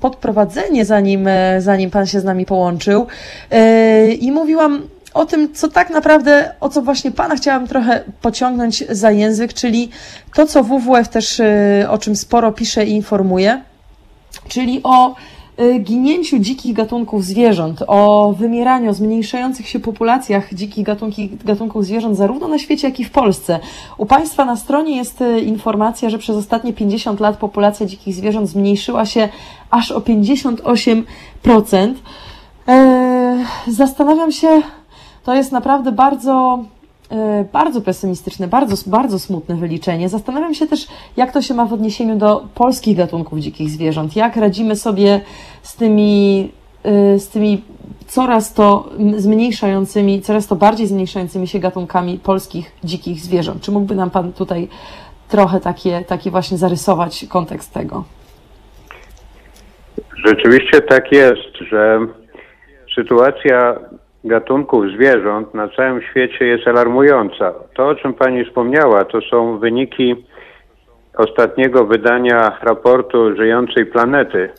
podprowadzenie, zanim, e, zanim pan się z nami połączył. E, I mówiłam o tym, co tak naprawdę, o co właśnie pana chciałam trochę pociągnąć za język, czyli to, co WWF też o czym sporo pisze i informuje, czyli o ginięciu dzikich gatunków zwierząt, o wymieraniu, zmniejszających się populacjach dzikich gatunki, gatunków zwierząt, zarówno na świecie, jak i w Polsce. U Państwa na stronie jest y, informacja, że przez ostatnie 50 lat populacja dzikich zwierząt zmniejszyła się aż o 58%. Eee, zastanawiam się, to jest naprawdę bardzo E, bardzo pesymistyczne, bardzo, bardzo smutne wyliczenie. Zastanawiam się też, jak to się ma w odniesieniu do polskich gatunków dzikich zwierząt. Jak radzimy sobie z tymi, e, z tymi coraz to zmniejszającymi, coraz to bardziej zmniejszającymi się gatunkami polskich dzikich zwierząt. Czy mógłby nam Pan tutaj trochę takie, takie właśnie zarysować kontekst tego? Rzeczywiście tak jest, że sytuacja gatunków zwierząt na całym świecie jest alarmująca. To, o czym Pani wspomniała, to są wyniki ostatniego wydania raportu Żyjącej Planety.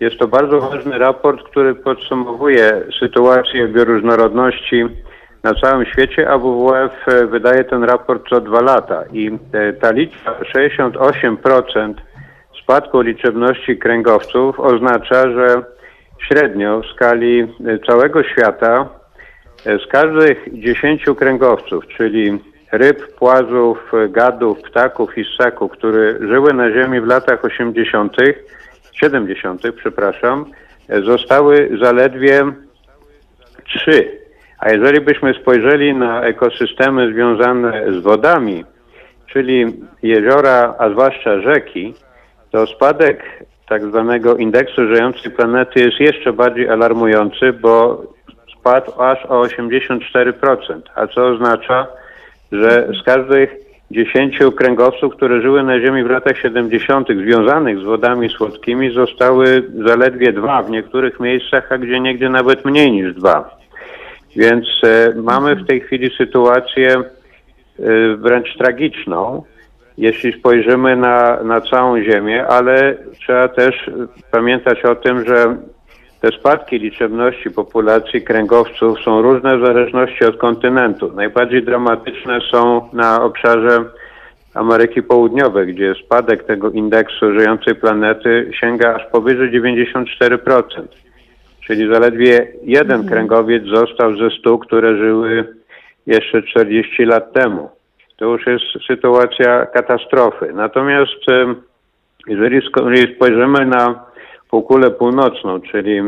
Jest to bardzo ważny raport, który podsumowuje sytuację bioróżnorodności na całym świecie, a WWF e, wydaje ten raport co dwa lata i e, ta liczba 68% spadku liczebności kręgowców oznacza, że średnio w skali e, całego świata z każdych 10 kręgowców, czyli ryb, płazów, gadów, ptaków i ssaków, które żyły na Ziemi w latach 80., 70., przepraszam, zostały zaledwie trzy. A jeżeli byśmy spojrzeli na ekosystemy związane z wodami, czyli jeziora, a zwłaszcza rzeki, to spadek tak zwanego indeksu żyjącej planety jest jeszcze bardziej alarmujący, bo spadł aż o 84%, a co oznacza, że z każdych 10 kręgowców, które żyły na Ziemi w latach 70., związanych z wodami słodkimi, zostały zaledwie dwa w niektórych miejscach, a gdzie niegdzie nawet mniej niż dwa. Więc e, mamy w tej chwili sytuację e, wręcz tragiczną, jeśli spojrzymy na, na całą Ziemię, ale trzeba też pamiętać o tym, że te spadki liczebności populacji kręgowców są różne w zależności od kontynentu. Najbardziej dramatyczne są na obszarze Ameryki Południowej, gdzie spadek tego indeksu żyjącej planety sięga aż powyżej 94%. Czyli zaledwie jeden mhm. kręgowiec został ze stu, które żyły jeszcze 40 lat temu. To już jest sytuacja katastrofy. Natomiast jeżeli spojrzymy na półkulę północną, czyli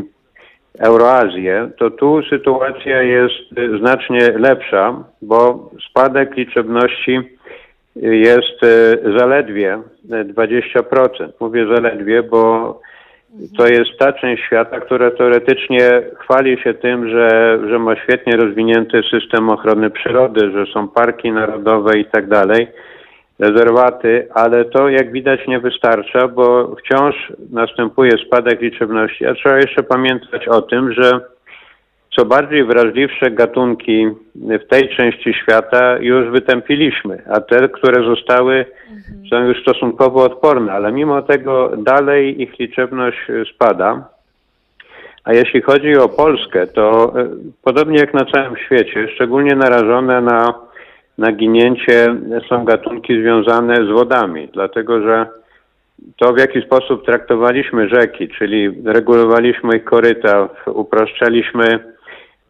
Euroazję, to tu sytuacja jest znacznie lepsza, bo spadek liczebności jest e, zaledwie 20%. Mówię zaledwie, bo to jest ta część świata, która teoretycznie chwali się tym, że, że ma świetnie rozwinięty system ochrony przyrody, że są parki narodowe i tak dalej rezerwaty, ale to jak widać nie wystarcza, bo wciąż następuje spadek liczebności, a trzeba jeszcze pamiętać o tym, że co bardziej wrażliwsze gatunki w tej części świata już wytępiliśmy, a te, które zostały, są już stosunkowo odporne, ale mimo tego dalej ich liczebność spada. A jeśli chodzi o Polskę, to e, podobnie jak na całym świecie, szczególnie narażone na na ginięcie są gatunki związane z wodami, dlatego że to w jaki sposób traktowaliśmy rzeki, czyli regulowaliśmy ich koryta, upraszczaliśmy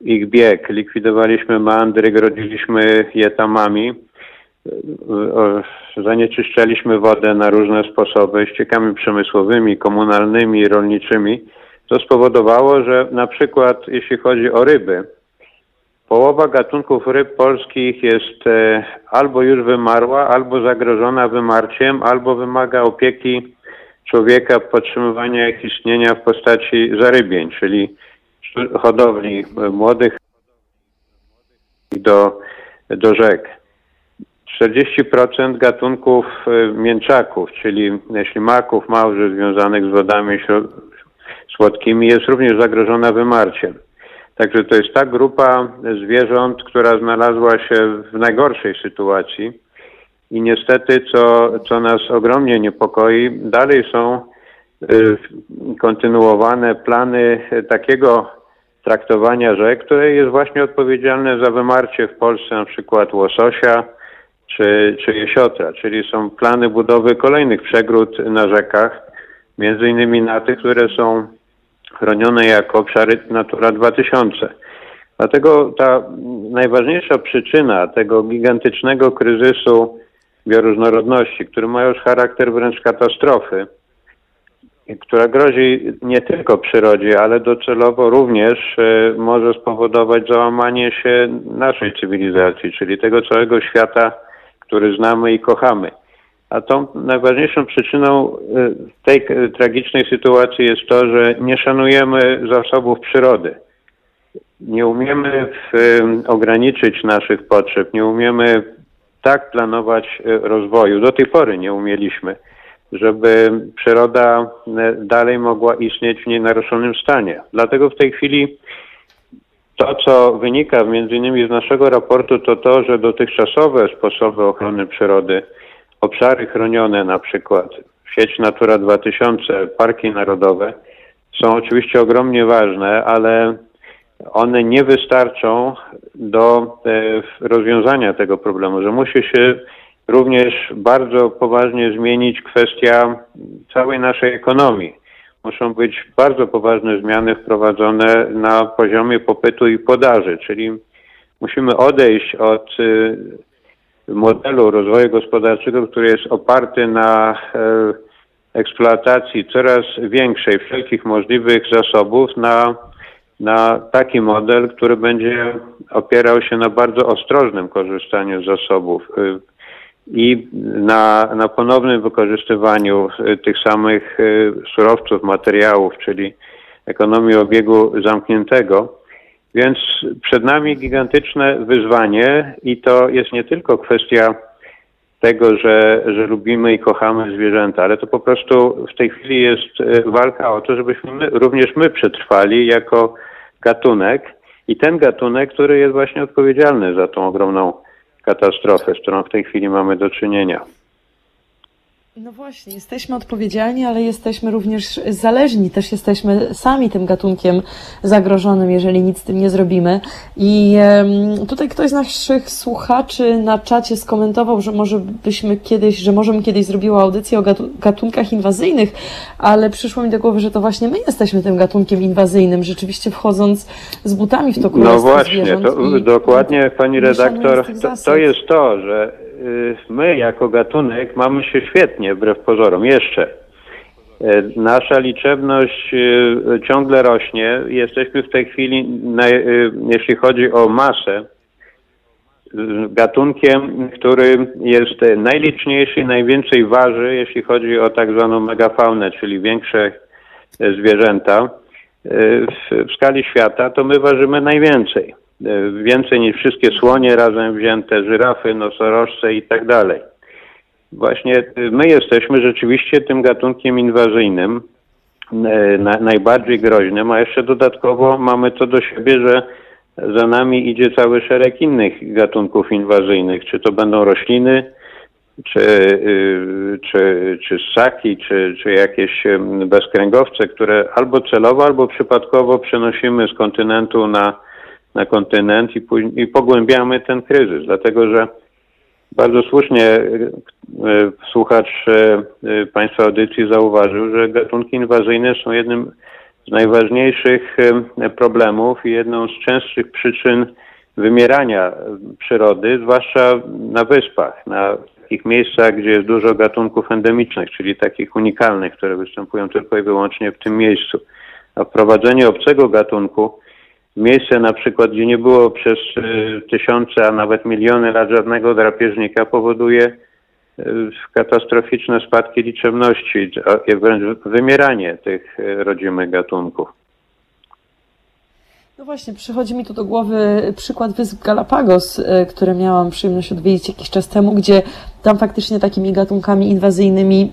ich bieg, likwidowaliśmy mandry, grodziliśmy je tamami, zanieczyszczaliśmy wodę na różne sposoby ściekami przemysłowymi, komunalnymi, rolniczymi. To spowodowało, że na przykład jeśli chodzi o ryby, Połowa gatunków ryb polskich jest e, albo już wymarła, albo zagrożona wymarciem, albo wymaga opieki człowieka, podtrzymywania ich istnienia w postaci zarybień, czyli hodowli młodych do, do rzek. 40% gatunków e, mięczaków, czyli ślimaków, małży związanych z wodami słodkimi jest również zagrożona wymarciem. Także to jest ta grupa zwierząt, która znalazła się w najgorszej sytuacji. I niestety, co, co nas ogromnie niepokoi, dalej są y, kontynuowane plany takiego traktowania rzek, które jest właśnie odpowiedzialne za wymarcie w Polsce na przykład łososia czy, czy jesiotra, czyli są plany budowy kolejnych przegród na rzekach, między innymi na tych, które są chronione jako obszary Natura 2000. Dlatego ta najważniejsza przyczyna tego gigantycznego kryzysu bioróżnorodności, który ma już charakter wręcz katastrofy, która grozi nie tylko przyrodzie, ale docelowo również e, może spowodować załamanie się naszej cywilizacji, czyli tego całego świata, który znamy i kochamy. A tą najważniejszą przyczyną y, tej tragicznej sytuacji jest to, że nie szanujemy zasobów przyrody. Nie umiemy w, y, ograniczyć naszych potrzeb, nie umiemy tak planować y, rozwoju. Do tej pory nie umieliśmy, żeby przyroda dalej mogła istnieć w nienaruszonym stanie. Dlatego w tej chwili to, co wynika między innymi z naszego raportu, to to, że dotychczasowe sposoby ochrony przyrody obszary chronione, na przykład sieć Natura 2000, parki narodowe, są oczywiście ogromnie ważne, ale one nie wystarczą do e, rozwiązania tego problemu, że musi się również bardzo poważnie zmienić kwestia całej naszej ekonomii. Muszą być bardzo poważne zmiany wprowadzone na poziomie popytu i podaży, czyli musimy odejść od y, modelu rozwoju gospodarczego, który jest oparty na e, eksploatacji coraz większej wszelkich możliwych zasobów na, na taki model, który będzie opierał się na bardzo ostrożnym korzystaniu z zasobów y, i na, na ponownym wykorzystywaniu y, tych samych surowców, materiałów, czyli ekonomii obiegu zamkniętego. Więc przed nami gigantyczne wyzwanie i to jest nie tylko kwestia tego, że, że lubimy i kochamy zwierzęta, ale to po prostu w tej chwili jest e, walka o to, żebyśmy my, również my przetrwali jako gatunek i ten gatunek, który jest właśnie odpowiedzialny za tą ogromną katastrofę, z którą w tej chwili mamy do czynienia. No właśnie, jesteśmy odpowiedzialni, ale jesteśmy również zależni. Też jesteśmy sami tym gatunkiem zagrożonym, jeżeli nic z tym nie zrobimy. I tutaj ktoś z naszych słuchaczy na czacie skomentował, że może byśmy kiedyś, że możemy kiedyś zrobiła audycję o gatunkach inwazyjnych, ale przyszło mi do głowy, że to właśnie my jesteśmy tym gatunkiem inwazyjnym, rzeczywiście wchodząc z butami w to królestwo No właśnie, to, dokładnie pani redaktor, to, to jest to, że my jako gatunek mamy się świetnie, wbrew pozorom, jeszcze. Y, nasza liczebność y, ciągle rośnie. Jesteśmy w tej chwili, jeśli chodzi o masę, gatunkiem, który jest najliczniejszy najwięcej waży, jeśli chodzi o tak zwaną megafaunę, czyli większe zwierzęta. W skali świata to my ważymy najwięcej. E, więcej niż wszystkie słonie razem wzięte, żyrafy, nosorożce i tak dalej. Właśnie e, my jesteśmy rzeczywiście tym gatunkiem inwazyjnym, e, na, najbardziej groźnym, a jeszcze dodatkowo mamy to do siebie, że za nami idzie cały szereg innych gatunków inwazyjnych, czy to będą rośliny, czy, czy, czy ssaki, czy, czy jakieś bezkręgowce, które albo celowo, albo przypadkowo przenosimy z kontynentu na, na kontynent i, i pogłębiamy ten kryzys, dlatego że bardzo słusznie e, e, słuchacz e, Państwa audycji zauważył, że gatunki inwazyjne są jednym z najważniejszych problemów i jedną z częstszych przyczyn wymierania przyrody, zwłaszcza na wyspach, na takich miejscach, gdzie jest dużo gatunków endemicznych, czyli takich unikalnych, które występują tylko i wyłącznie w tym miejscu. A wprowadzenie obcego gatunku Miejsce na przykład, gdzie nie było przez y, tysiące, a nawet miliony lat żadnego drapieżnika powoduje y, katastroficzne spadki liczebności, wręcz wymieranie tych y, rodzimych gatunków. No właśnie, przychodzi mi tu do głowy przykład Wysp Galapagos, które miałam przyjemność odwiedzić jakiś czas temu, gdzie tam faktycznie takimi gatunkami inwazyjnymi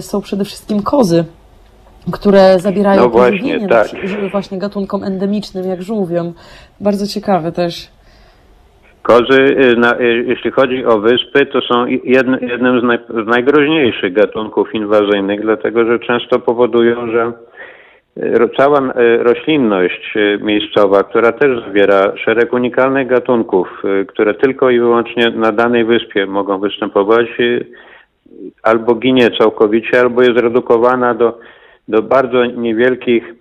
są przede wszystkim kozy które zabierają no właśnie, tak. właśnie gatunkom endemicznym, jak żółwiom. Bardzo ciekawe też. Kozy, y, na, y, jeśli chodzi o wyspy, to są jedne, jednym z, naj, z najgroźniejszych gatunków inwazyjnych, dlatego że często powodują, że y, cała roślinność miejscowa, która też zawiera szereg unikalnych gatunków, które tylko i wyłącznie na danej wyspie mogą występować, albo ginie całkowicie, albo jest redukowana do do bardzo niewielkich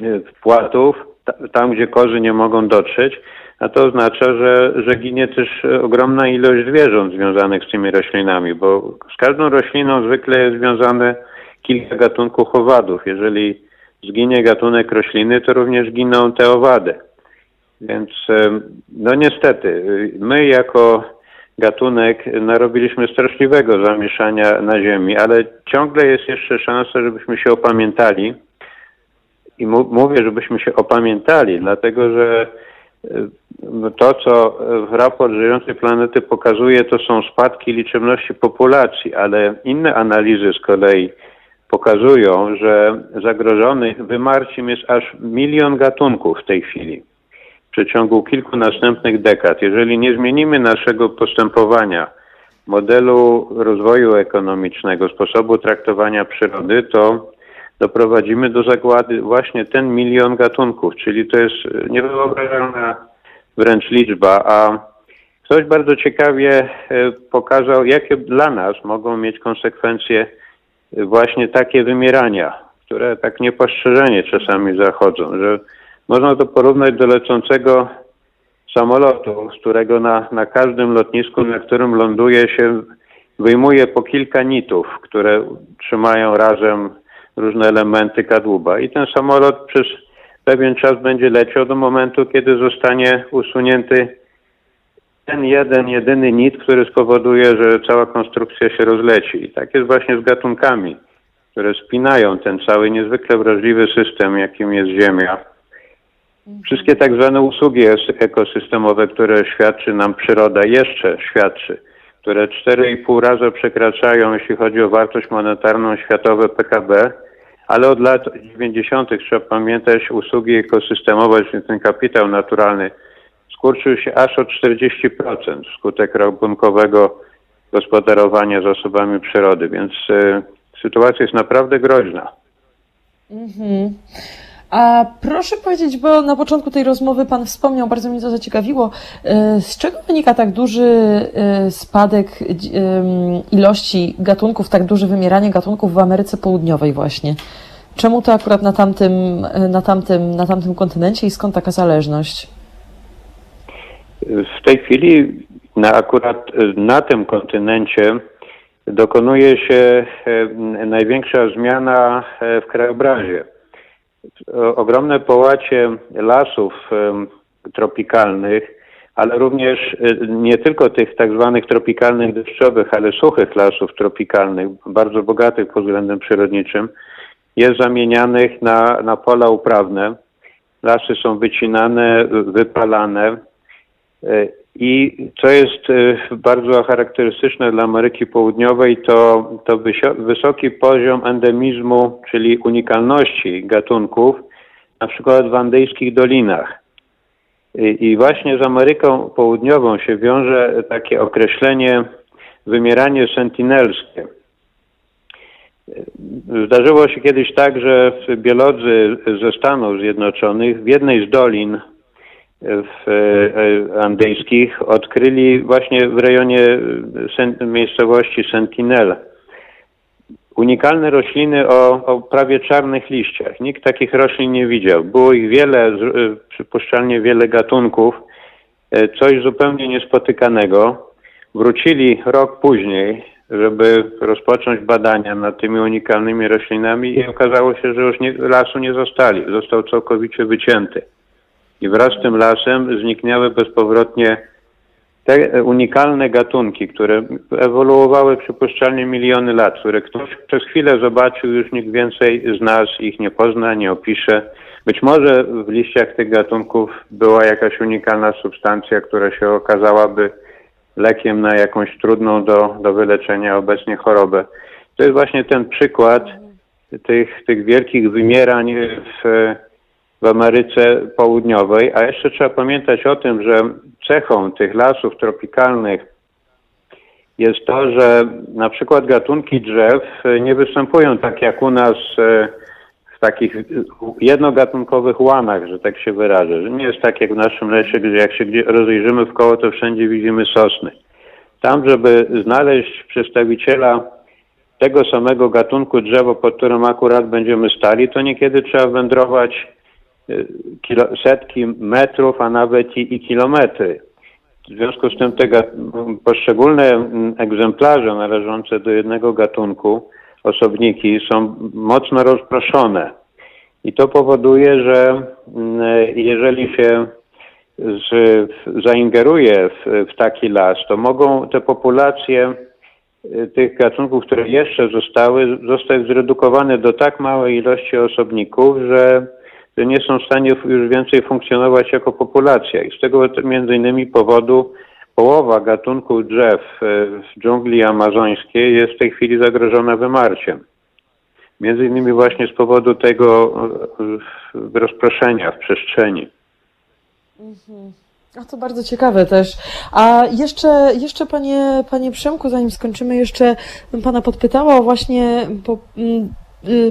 e, wpłatów, tam gdzie kozy nie mogą dotrzeć, a to oznacza, że, że ginie też ogromna ilość zwierząt związanych z tymi roślinami, bo z każdą rośliną zwykle jest związane kilka gatunków owadów. Jeżeli zginie gatunek rośliny, to również giną te owady. Więc e, no niestety, my jako gatunek narobiliśmy straszliwego zamieszania na Ziemi, ale ciągle jest jeszcze szansa, żebyśmy się opamiętali. I mówię, żebyśmy się opamiętali, dlatego że e, no to, co raport Żyjącej Planety pokazuje, to są spadki liczebności populacji, ale inne analizy z kolei pokazują, że zagrożonych wymarciem jest aż milion gatunków w tej chwili przeciągu kilku następnych dekad. Jeżeli nie zmienimy naszego postępowania, modelu rozwoju ekonomicznego, sposobu traktowania przyrody, to doprowadzimy do zagłady właśnie ten milion gatunków, czyli to jest niewyobrażalna wręcz liczba, a ktoś bardzo ciekawie e, pokazał, jakie dla nas mogą mieć konsekwencje właśnie takie wymierania, które tak niepostrzeżenie czasami zachodzą, że można to porównać do lecącego samolotu, z którego na, na każdym lotnisku, na którym ląduje się, wyjmuje po kilka nitów, które trzymają razem różne elementy kadłuba. I ten samolot przez pewien czas będzie leciał do momentu, kiedy zostanie usunięty ten jeden, jedyny nit, który spowoduje, że cała konstrukcja się rozleci. I tak jest właśnie z gatunkami, które spinają ten cały niezwykle wrażliwy system, jakim jest Ziemia. Wszystkie tak zwane usługi ekosystemowe, które świadczy nam przyroda, jeszcze świadczy, które 4,5 razy przekraczają, jeśli chodzi o wartość monetarną światowe PKB, ale od lat 90. trzeba pamiętać, usługi ekosystemowe, czyli ten kapitał naturalny, skurczył się aż o 40% wskutek rabunkowego gospodarowania zasobami przyrody, więc y, sytuacja jest naprawdę groźna. Mhm. A proszę powiedzieć, bo na początku tej rozmowy Pan wspomniał, bardzo mnie to zaciekawiło, e, z czego wynika tak duży e, spadek ilości gatunków, tak duże wymieranie gatunków w Ameryce Południowej właśnie? Czemu to akurat na tamtym, na tamtym, na tamtym kontynencie i skąd taka zależność? W tej chwili na akurat na tym kontynencie dokonuje się e, największa zmiana w krajobrazie ogromne połacie lasów tropikalnych, ale również e, nie tylko tych tak zwanych tropikalnych deszczowych, ale suchych lasów tropikalnych, bardzo bogatych pod względem przyrodniczym, jest zamienianych na, na pola uprawne. Lasy są wycinane, wypalane e, i co jest y, bardzo charakterystyczne dla Ameryki Południowej, to, to wysoki poziom endemizmu, czyli unikalności gatunków, na przykład w andyjskich dolinach. I, I właśnie z Ameryką Południową się wiąże takie określenie wymieranie sentinelskie. Zdarzyło się kiedyś tak, że biolodzy ze Stanów Zjednoczonych w jednej z dolin w e, andyjskich odkryli właśnie w rejonie miejscowości Sentinel unikalne rośliny o, o, prawie czarnych liściach. Nikt takich roślin nie widział. Było ich wiele, e, przypuszczalnie wiele gatunków, e, coś zupełnie niespotykanego. Wrócili rok później, żeby rozpocząć badania nad tymi unikalnymi roślinami i okazało się, że już nie, lasu nie zostali. Został całkowicie wycięty i wraz z tym lasem zniknęły bezpowrotnie te unikalne gatunki, które ewoluowały przypuszczalnie miliony lat, które ktoś przez chwilę zobaczył, już nikt więcej z nas ich nie pozna, nie opisze. Być może w liściach tych gatunków była jakaś unikalna substancja, która się okazałaby lekiem na jakąś trudną do, do wyleczenia obecnie chorobę. To jest właśnie ten przykład tych, tych wielkich wymierań w w Ameryce Południowej, a jeszcze trzeba pamiętać o tym, że cechą tych lasów tropikalnych jest to, że na przykład gatunki drzew nie występują tak jak u nas e, w takich jednogatunkowych łanach, że tak się wyrażę. Że nie jest tak jak w naszym lesie, gdzie jak się rozejrzymy w koło, to wszędzie widzimy sosny. Tam, żeby znaleźć przedstawiciela tego samego gatunku drzewa, pod którym akurat będziemy stali, to niekiedy trzeba wędrować kilo, setki metrów, a nawet i, i kilometry. W związku z tym te poszczególne mm, egzemplarze należące do jednego gatunku, osobniki, są mocno rozproszone. I to powoduje, że mm, jeżeli się z, zaingeruje w, w taki las, to mogą te populacje y, tych gatunków, które jeszcze zostały, zostać zredukowane do tak małej ilości osobników, że nie są w stanie już więcej funkcjonować jako populacja. I z tego między innymi powodu połowa gatunków drzew e, w dżungli amazońskiej jest w tej chwili zagrożona wymarciem. Między innymi właśnie z powodu tego e, rozproszenia w przestrzeni. Mhm. A to bardzo ciekawe też. A jeszcze, jeszcze panie, panie Przemku, zanim skończymy, jeszcze bym pana podpytała właśnie, y,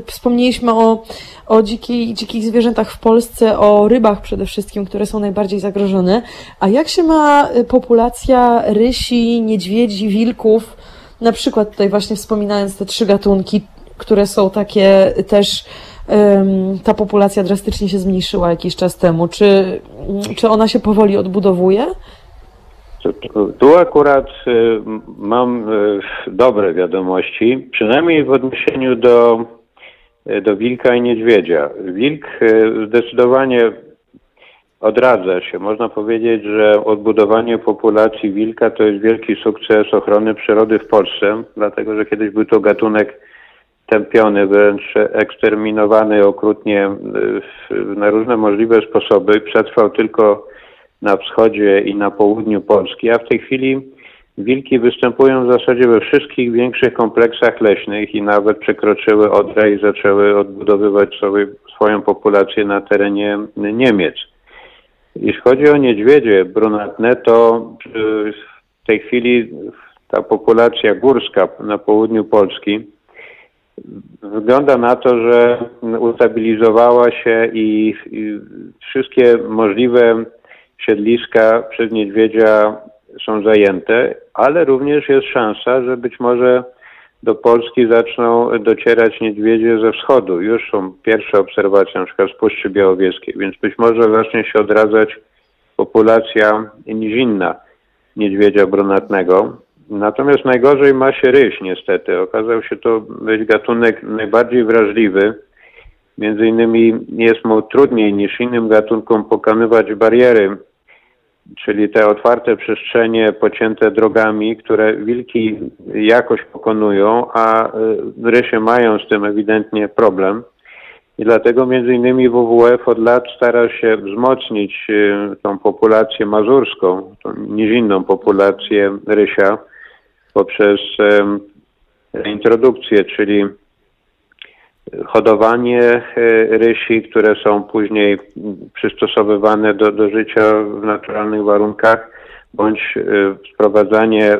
wspomnieliśmy o, o dzikiej, dzikich zwierzętach w Polsce, o rybach przede wszystkim, które są najbardziej zagrożone. A jak się ma y, populacja rysi, niedźwiedzi, wilków, na przykład tutaj właśnie wspominając te trzy gatunki, które są takie też ta populacja drastycznie się zmniejszyła jakiś czas temu. Czy, czy ona się powoli odbudowuje? Tu akurat y, mam y, dobre wiadomości, przynajmniej w odniesieniu do, y, do wilka i niedźwiedzia. Wilk zdecydowanie odradza się. Można powiedzieć, że odbudowanie populacji wilka to jest wielki sukces ochrony przyrody w Polsce, dlatego że kiedyś był to gatunek tępiony, wręcz eksterminowany okrutnie na różne możliwe sposoby. Przetrwał tylko na wschodzie i na południu Polski, a w tej chwili wilki występują w zasadzie we wszystkich większych kompleksach leśnych i nawet przekroczyły Odrę i zaczęły odbudowywać sobie swoją populację na terenie Niemiec. Jeśli chodzi o niedźwiedzie brunatne, to w tej chwili ta populacja górska na południu Polski wygląda na to, że ustabilizowała się i, i wszystkie możliwe siedliska przez niedźwiedzia są zajęte, ale również jest szansa, że być może do Polski zaczną docierać niedźwiedzie ze wschodu. Już są pierwsze obserwacje, na przykład z Puszczy Białowieskiej, więc być może zacznie się odradzać populacja nizinna niedźwiedzia brunatnego. Natomiast najgorzej ma się ryś niestety. Okazał się to być gatunek najbardziej wrażliwy. Między innymi jest mu trudniej niż innym gatunkom pokonywać bariery czyli te otwarte przestrzenie pocięte drogami, które wilki jakoś pokonują, a y, rysie mają z tym ewidentnie problem. I dlatego między innymi WWF od lat stara się wzmocnić y, tą populację mazurską, tą nizinną populację rysia poprzez introdukcję, czyli hodowanie e, rysi, które są później przystosowywane do, do życia w naturalnych warunkach, bądź sprowadzanie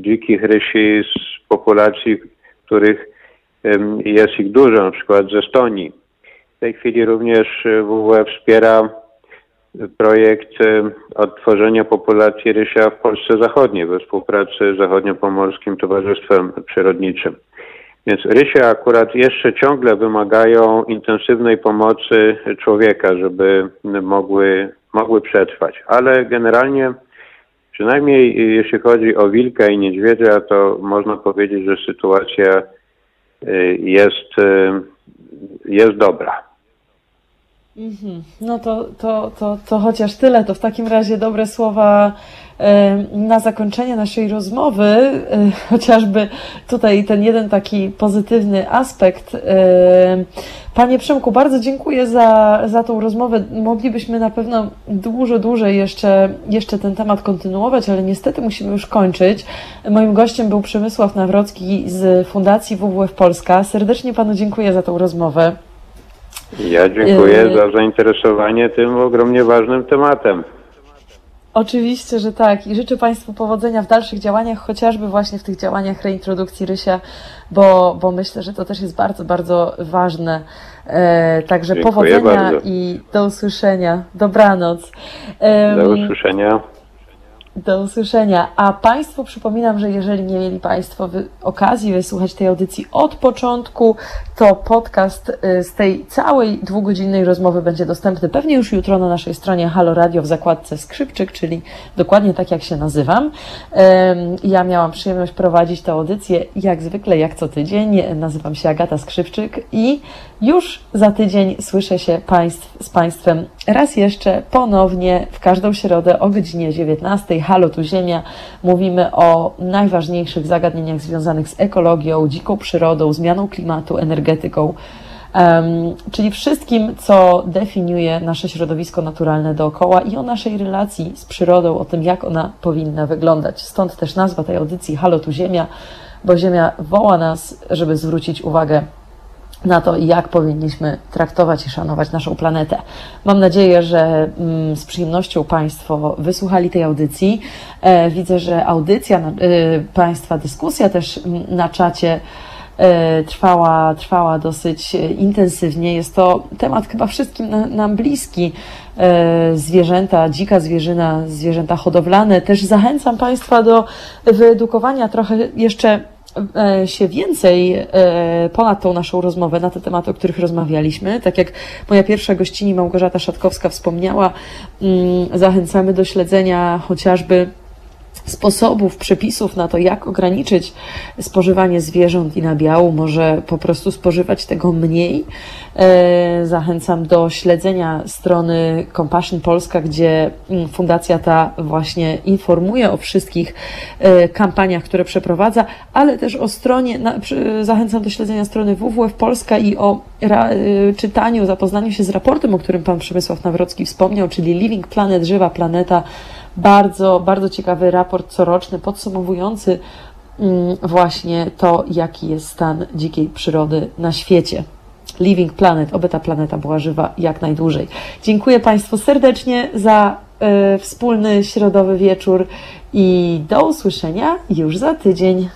dzikich rysi z populacji, których jest ich dużo, na przykład ze Estonii. W tej chwili również WWF wspiera projekt odtworzenia populacji rysia w Polsce Zachodniej we współpracy z Zachodniopomorskim Towarzystwem Przyrodniczym. Więc rysie akurat jeszcze ciągle wymagają intensywnej pomocy człowieka, żeby mogły, mogły przetrwać. Ale generalnie, przynajmniej jeśli chodzi o wilka i niedźwiedzia, to można powiedzieć, że sytuacja y, jest, y, jest dobra. Mhm. No to, to, to, to chociaż tyle. To w takim razie dobre słowa na zakończenie naszej rozmowy, chociażby tutaj ten jeden taki pozytywny aspekt. Panie Przemku, bardzo dziękuję za, za tą rozmowę. Moglibyśmy na pewno dużo dłużej jeszcze, jeszcze ten temat kontynuować, ale niestety musimy już kończyć. Moim gościem był Przemysław Nawrocki z Fundacji WWF Polska. Serdecznie Panu dziękuję za tą rozmowę. Ja dziękuję za zainteresowanie tym ogromnie ważnym tematem. Oczywiście, że tak. I życzę Państwu powodzenia w dalszych działaniach, chociażby właśnie w tych działaniach reintrodukcji rysia, bo, bo myślę, że to też jest bardzo, bardzo ważne. E, także Dziękuję powodzenia bardzo. i do usłyszenia. Dobranoc. Do usłyszenia. Do usłyszenia. A Państwu przypominam, że jeżeli nie mieli Państwo okazji wysłuchać tej audycji od początku, to podcast y, z tej całej dwugodzinnej rozmowy będzie dostępny pewnie już jutro na naszej stronie Halo Radio w zakładce Skrzypczyk, czyli dokładnie tak jak się nazywam. Ja miałam przyjemność prowadzić tę audycję jak zwykle, jak co tydzień. Nazywam się Agata Skrzypczyk i już za tydzień słyszę się państw, z Państwem raz jeszcze ponownie w każdą środę o godzinie 19. Halo tu Ziemia. Mówimy o najważniejszych zagadnieniach związanych z ekologią, dziką przyrodą, zmianą klimatu, energetyką, czyli wszystkim, co definiuje nasze środowisko naturalne dookoła i o naszej relacji z przyrodą, o tym, jak ona powinna wyglądać. Stąd też nazwa tej audycji Halo tu Ziemia, bo Ziemia woła nas, żeby zwrócić uwagę na to, jak powinniśmy traktować i szanować naszą planetę. Mam nadzieję, że mm, z przyjemnością Państwo wysłuchali tej audycji. E, widzę, że audycja, e, Państwa dyskusja też mm, na czacie e, trwała, trwała dosyć intensywnie. Jest to temat chyba wszystkim nam bliski. Zwierzęta, dzika zwierzyna, zwierzęta hodowlane. Też zachęcam Państwa do wyedukowania trochę jeszcze się więcej ponad tą naszą rozmowę na te tematy, o których rozmawialiśmy. Tak jak moja pierwsza gościni Małgorzata Szatkowska wspomniała, mm, zachęcamy do śledzenia chociażby sposobów, przepisów na to, jak ograniczyć spożywanie zwierząt i nabiału, może po prostu spożywać tego mniej. E, zachęcam do śledzenia strony Compassion Polska, gdzie mm, fundacja ta właśnie informuje o wszystkich e, kampaniach, które przeprowadza, ale też o stronie, zachęcam do śledzenia strony WWF Polska i o e, czytaniu, zapoznaniu się z raportem, o którym pan Przemysław Nawrocki wspomniał, czyli Living Planet, Żywa Planeta, bardzo, bardzo ciekawy raport coroczny podsumowujący mm, właśnie to, jaki jest stan dzikiej przyrody na świecie. Living Planet, oby ta planeta była żywa jak najdłużej. Dziękuję Państwu serdecznie za y, wspólny środowy wieczór i do usłyszenia już za tydzień.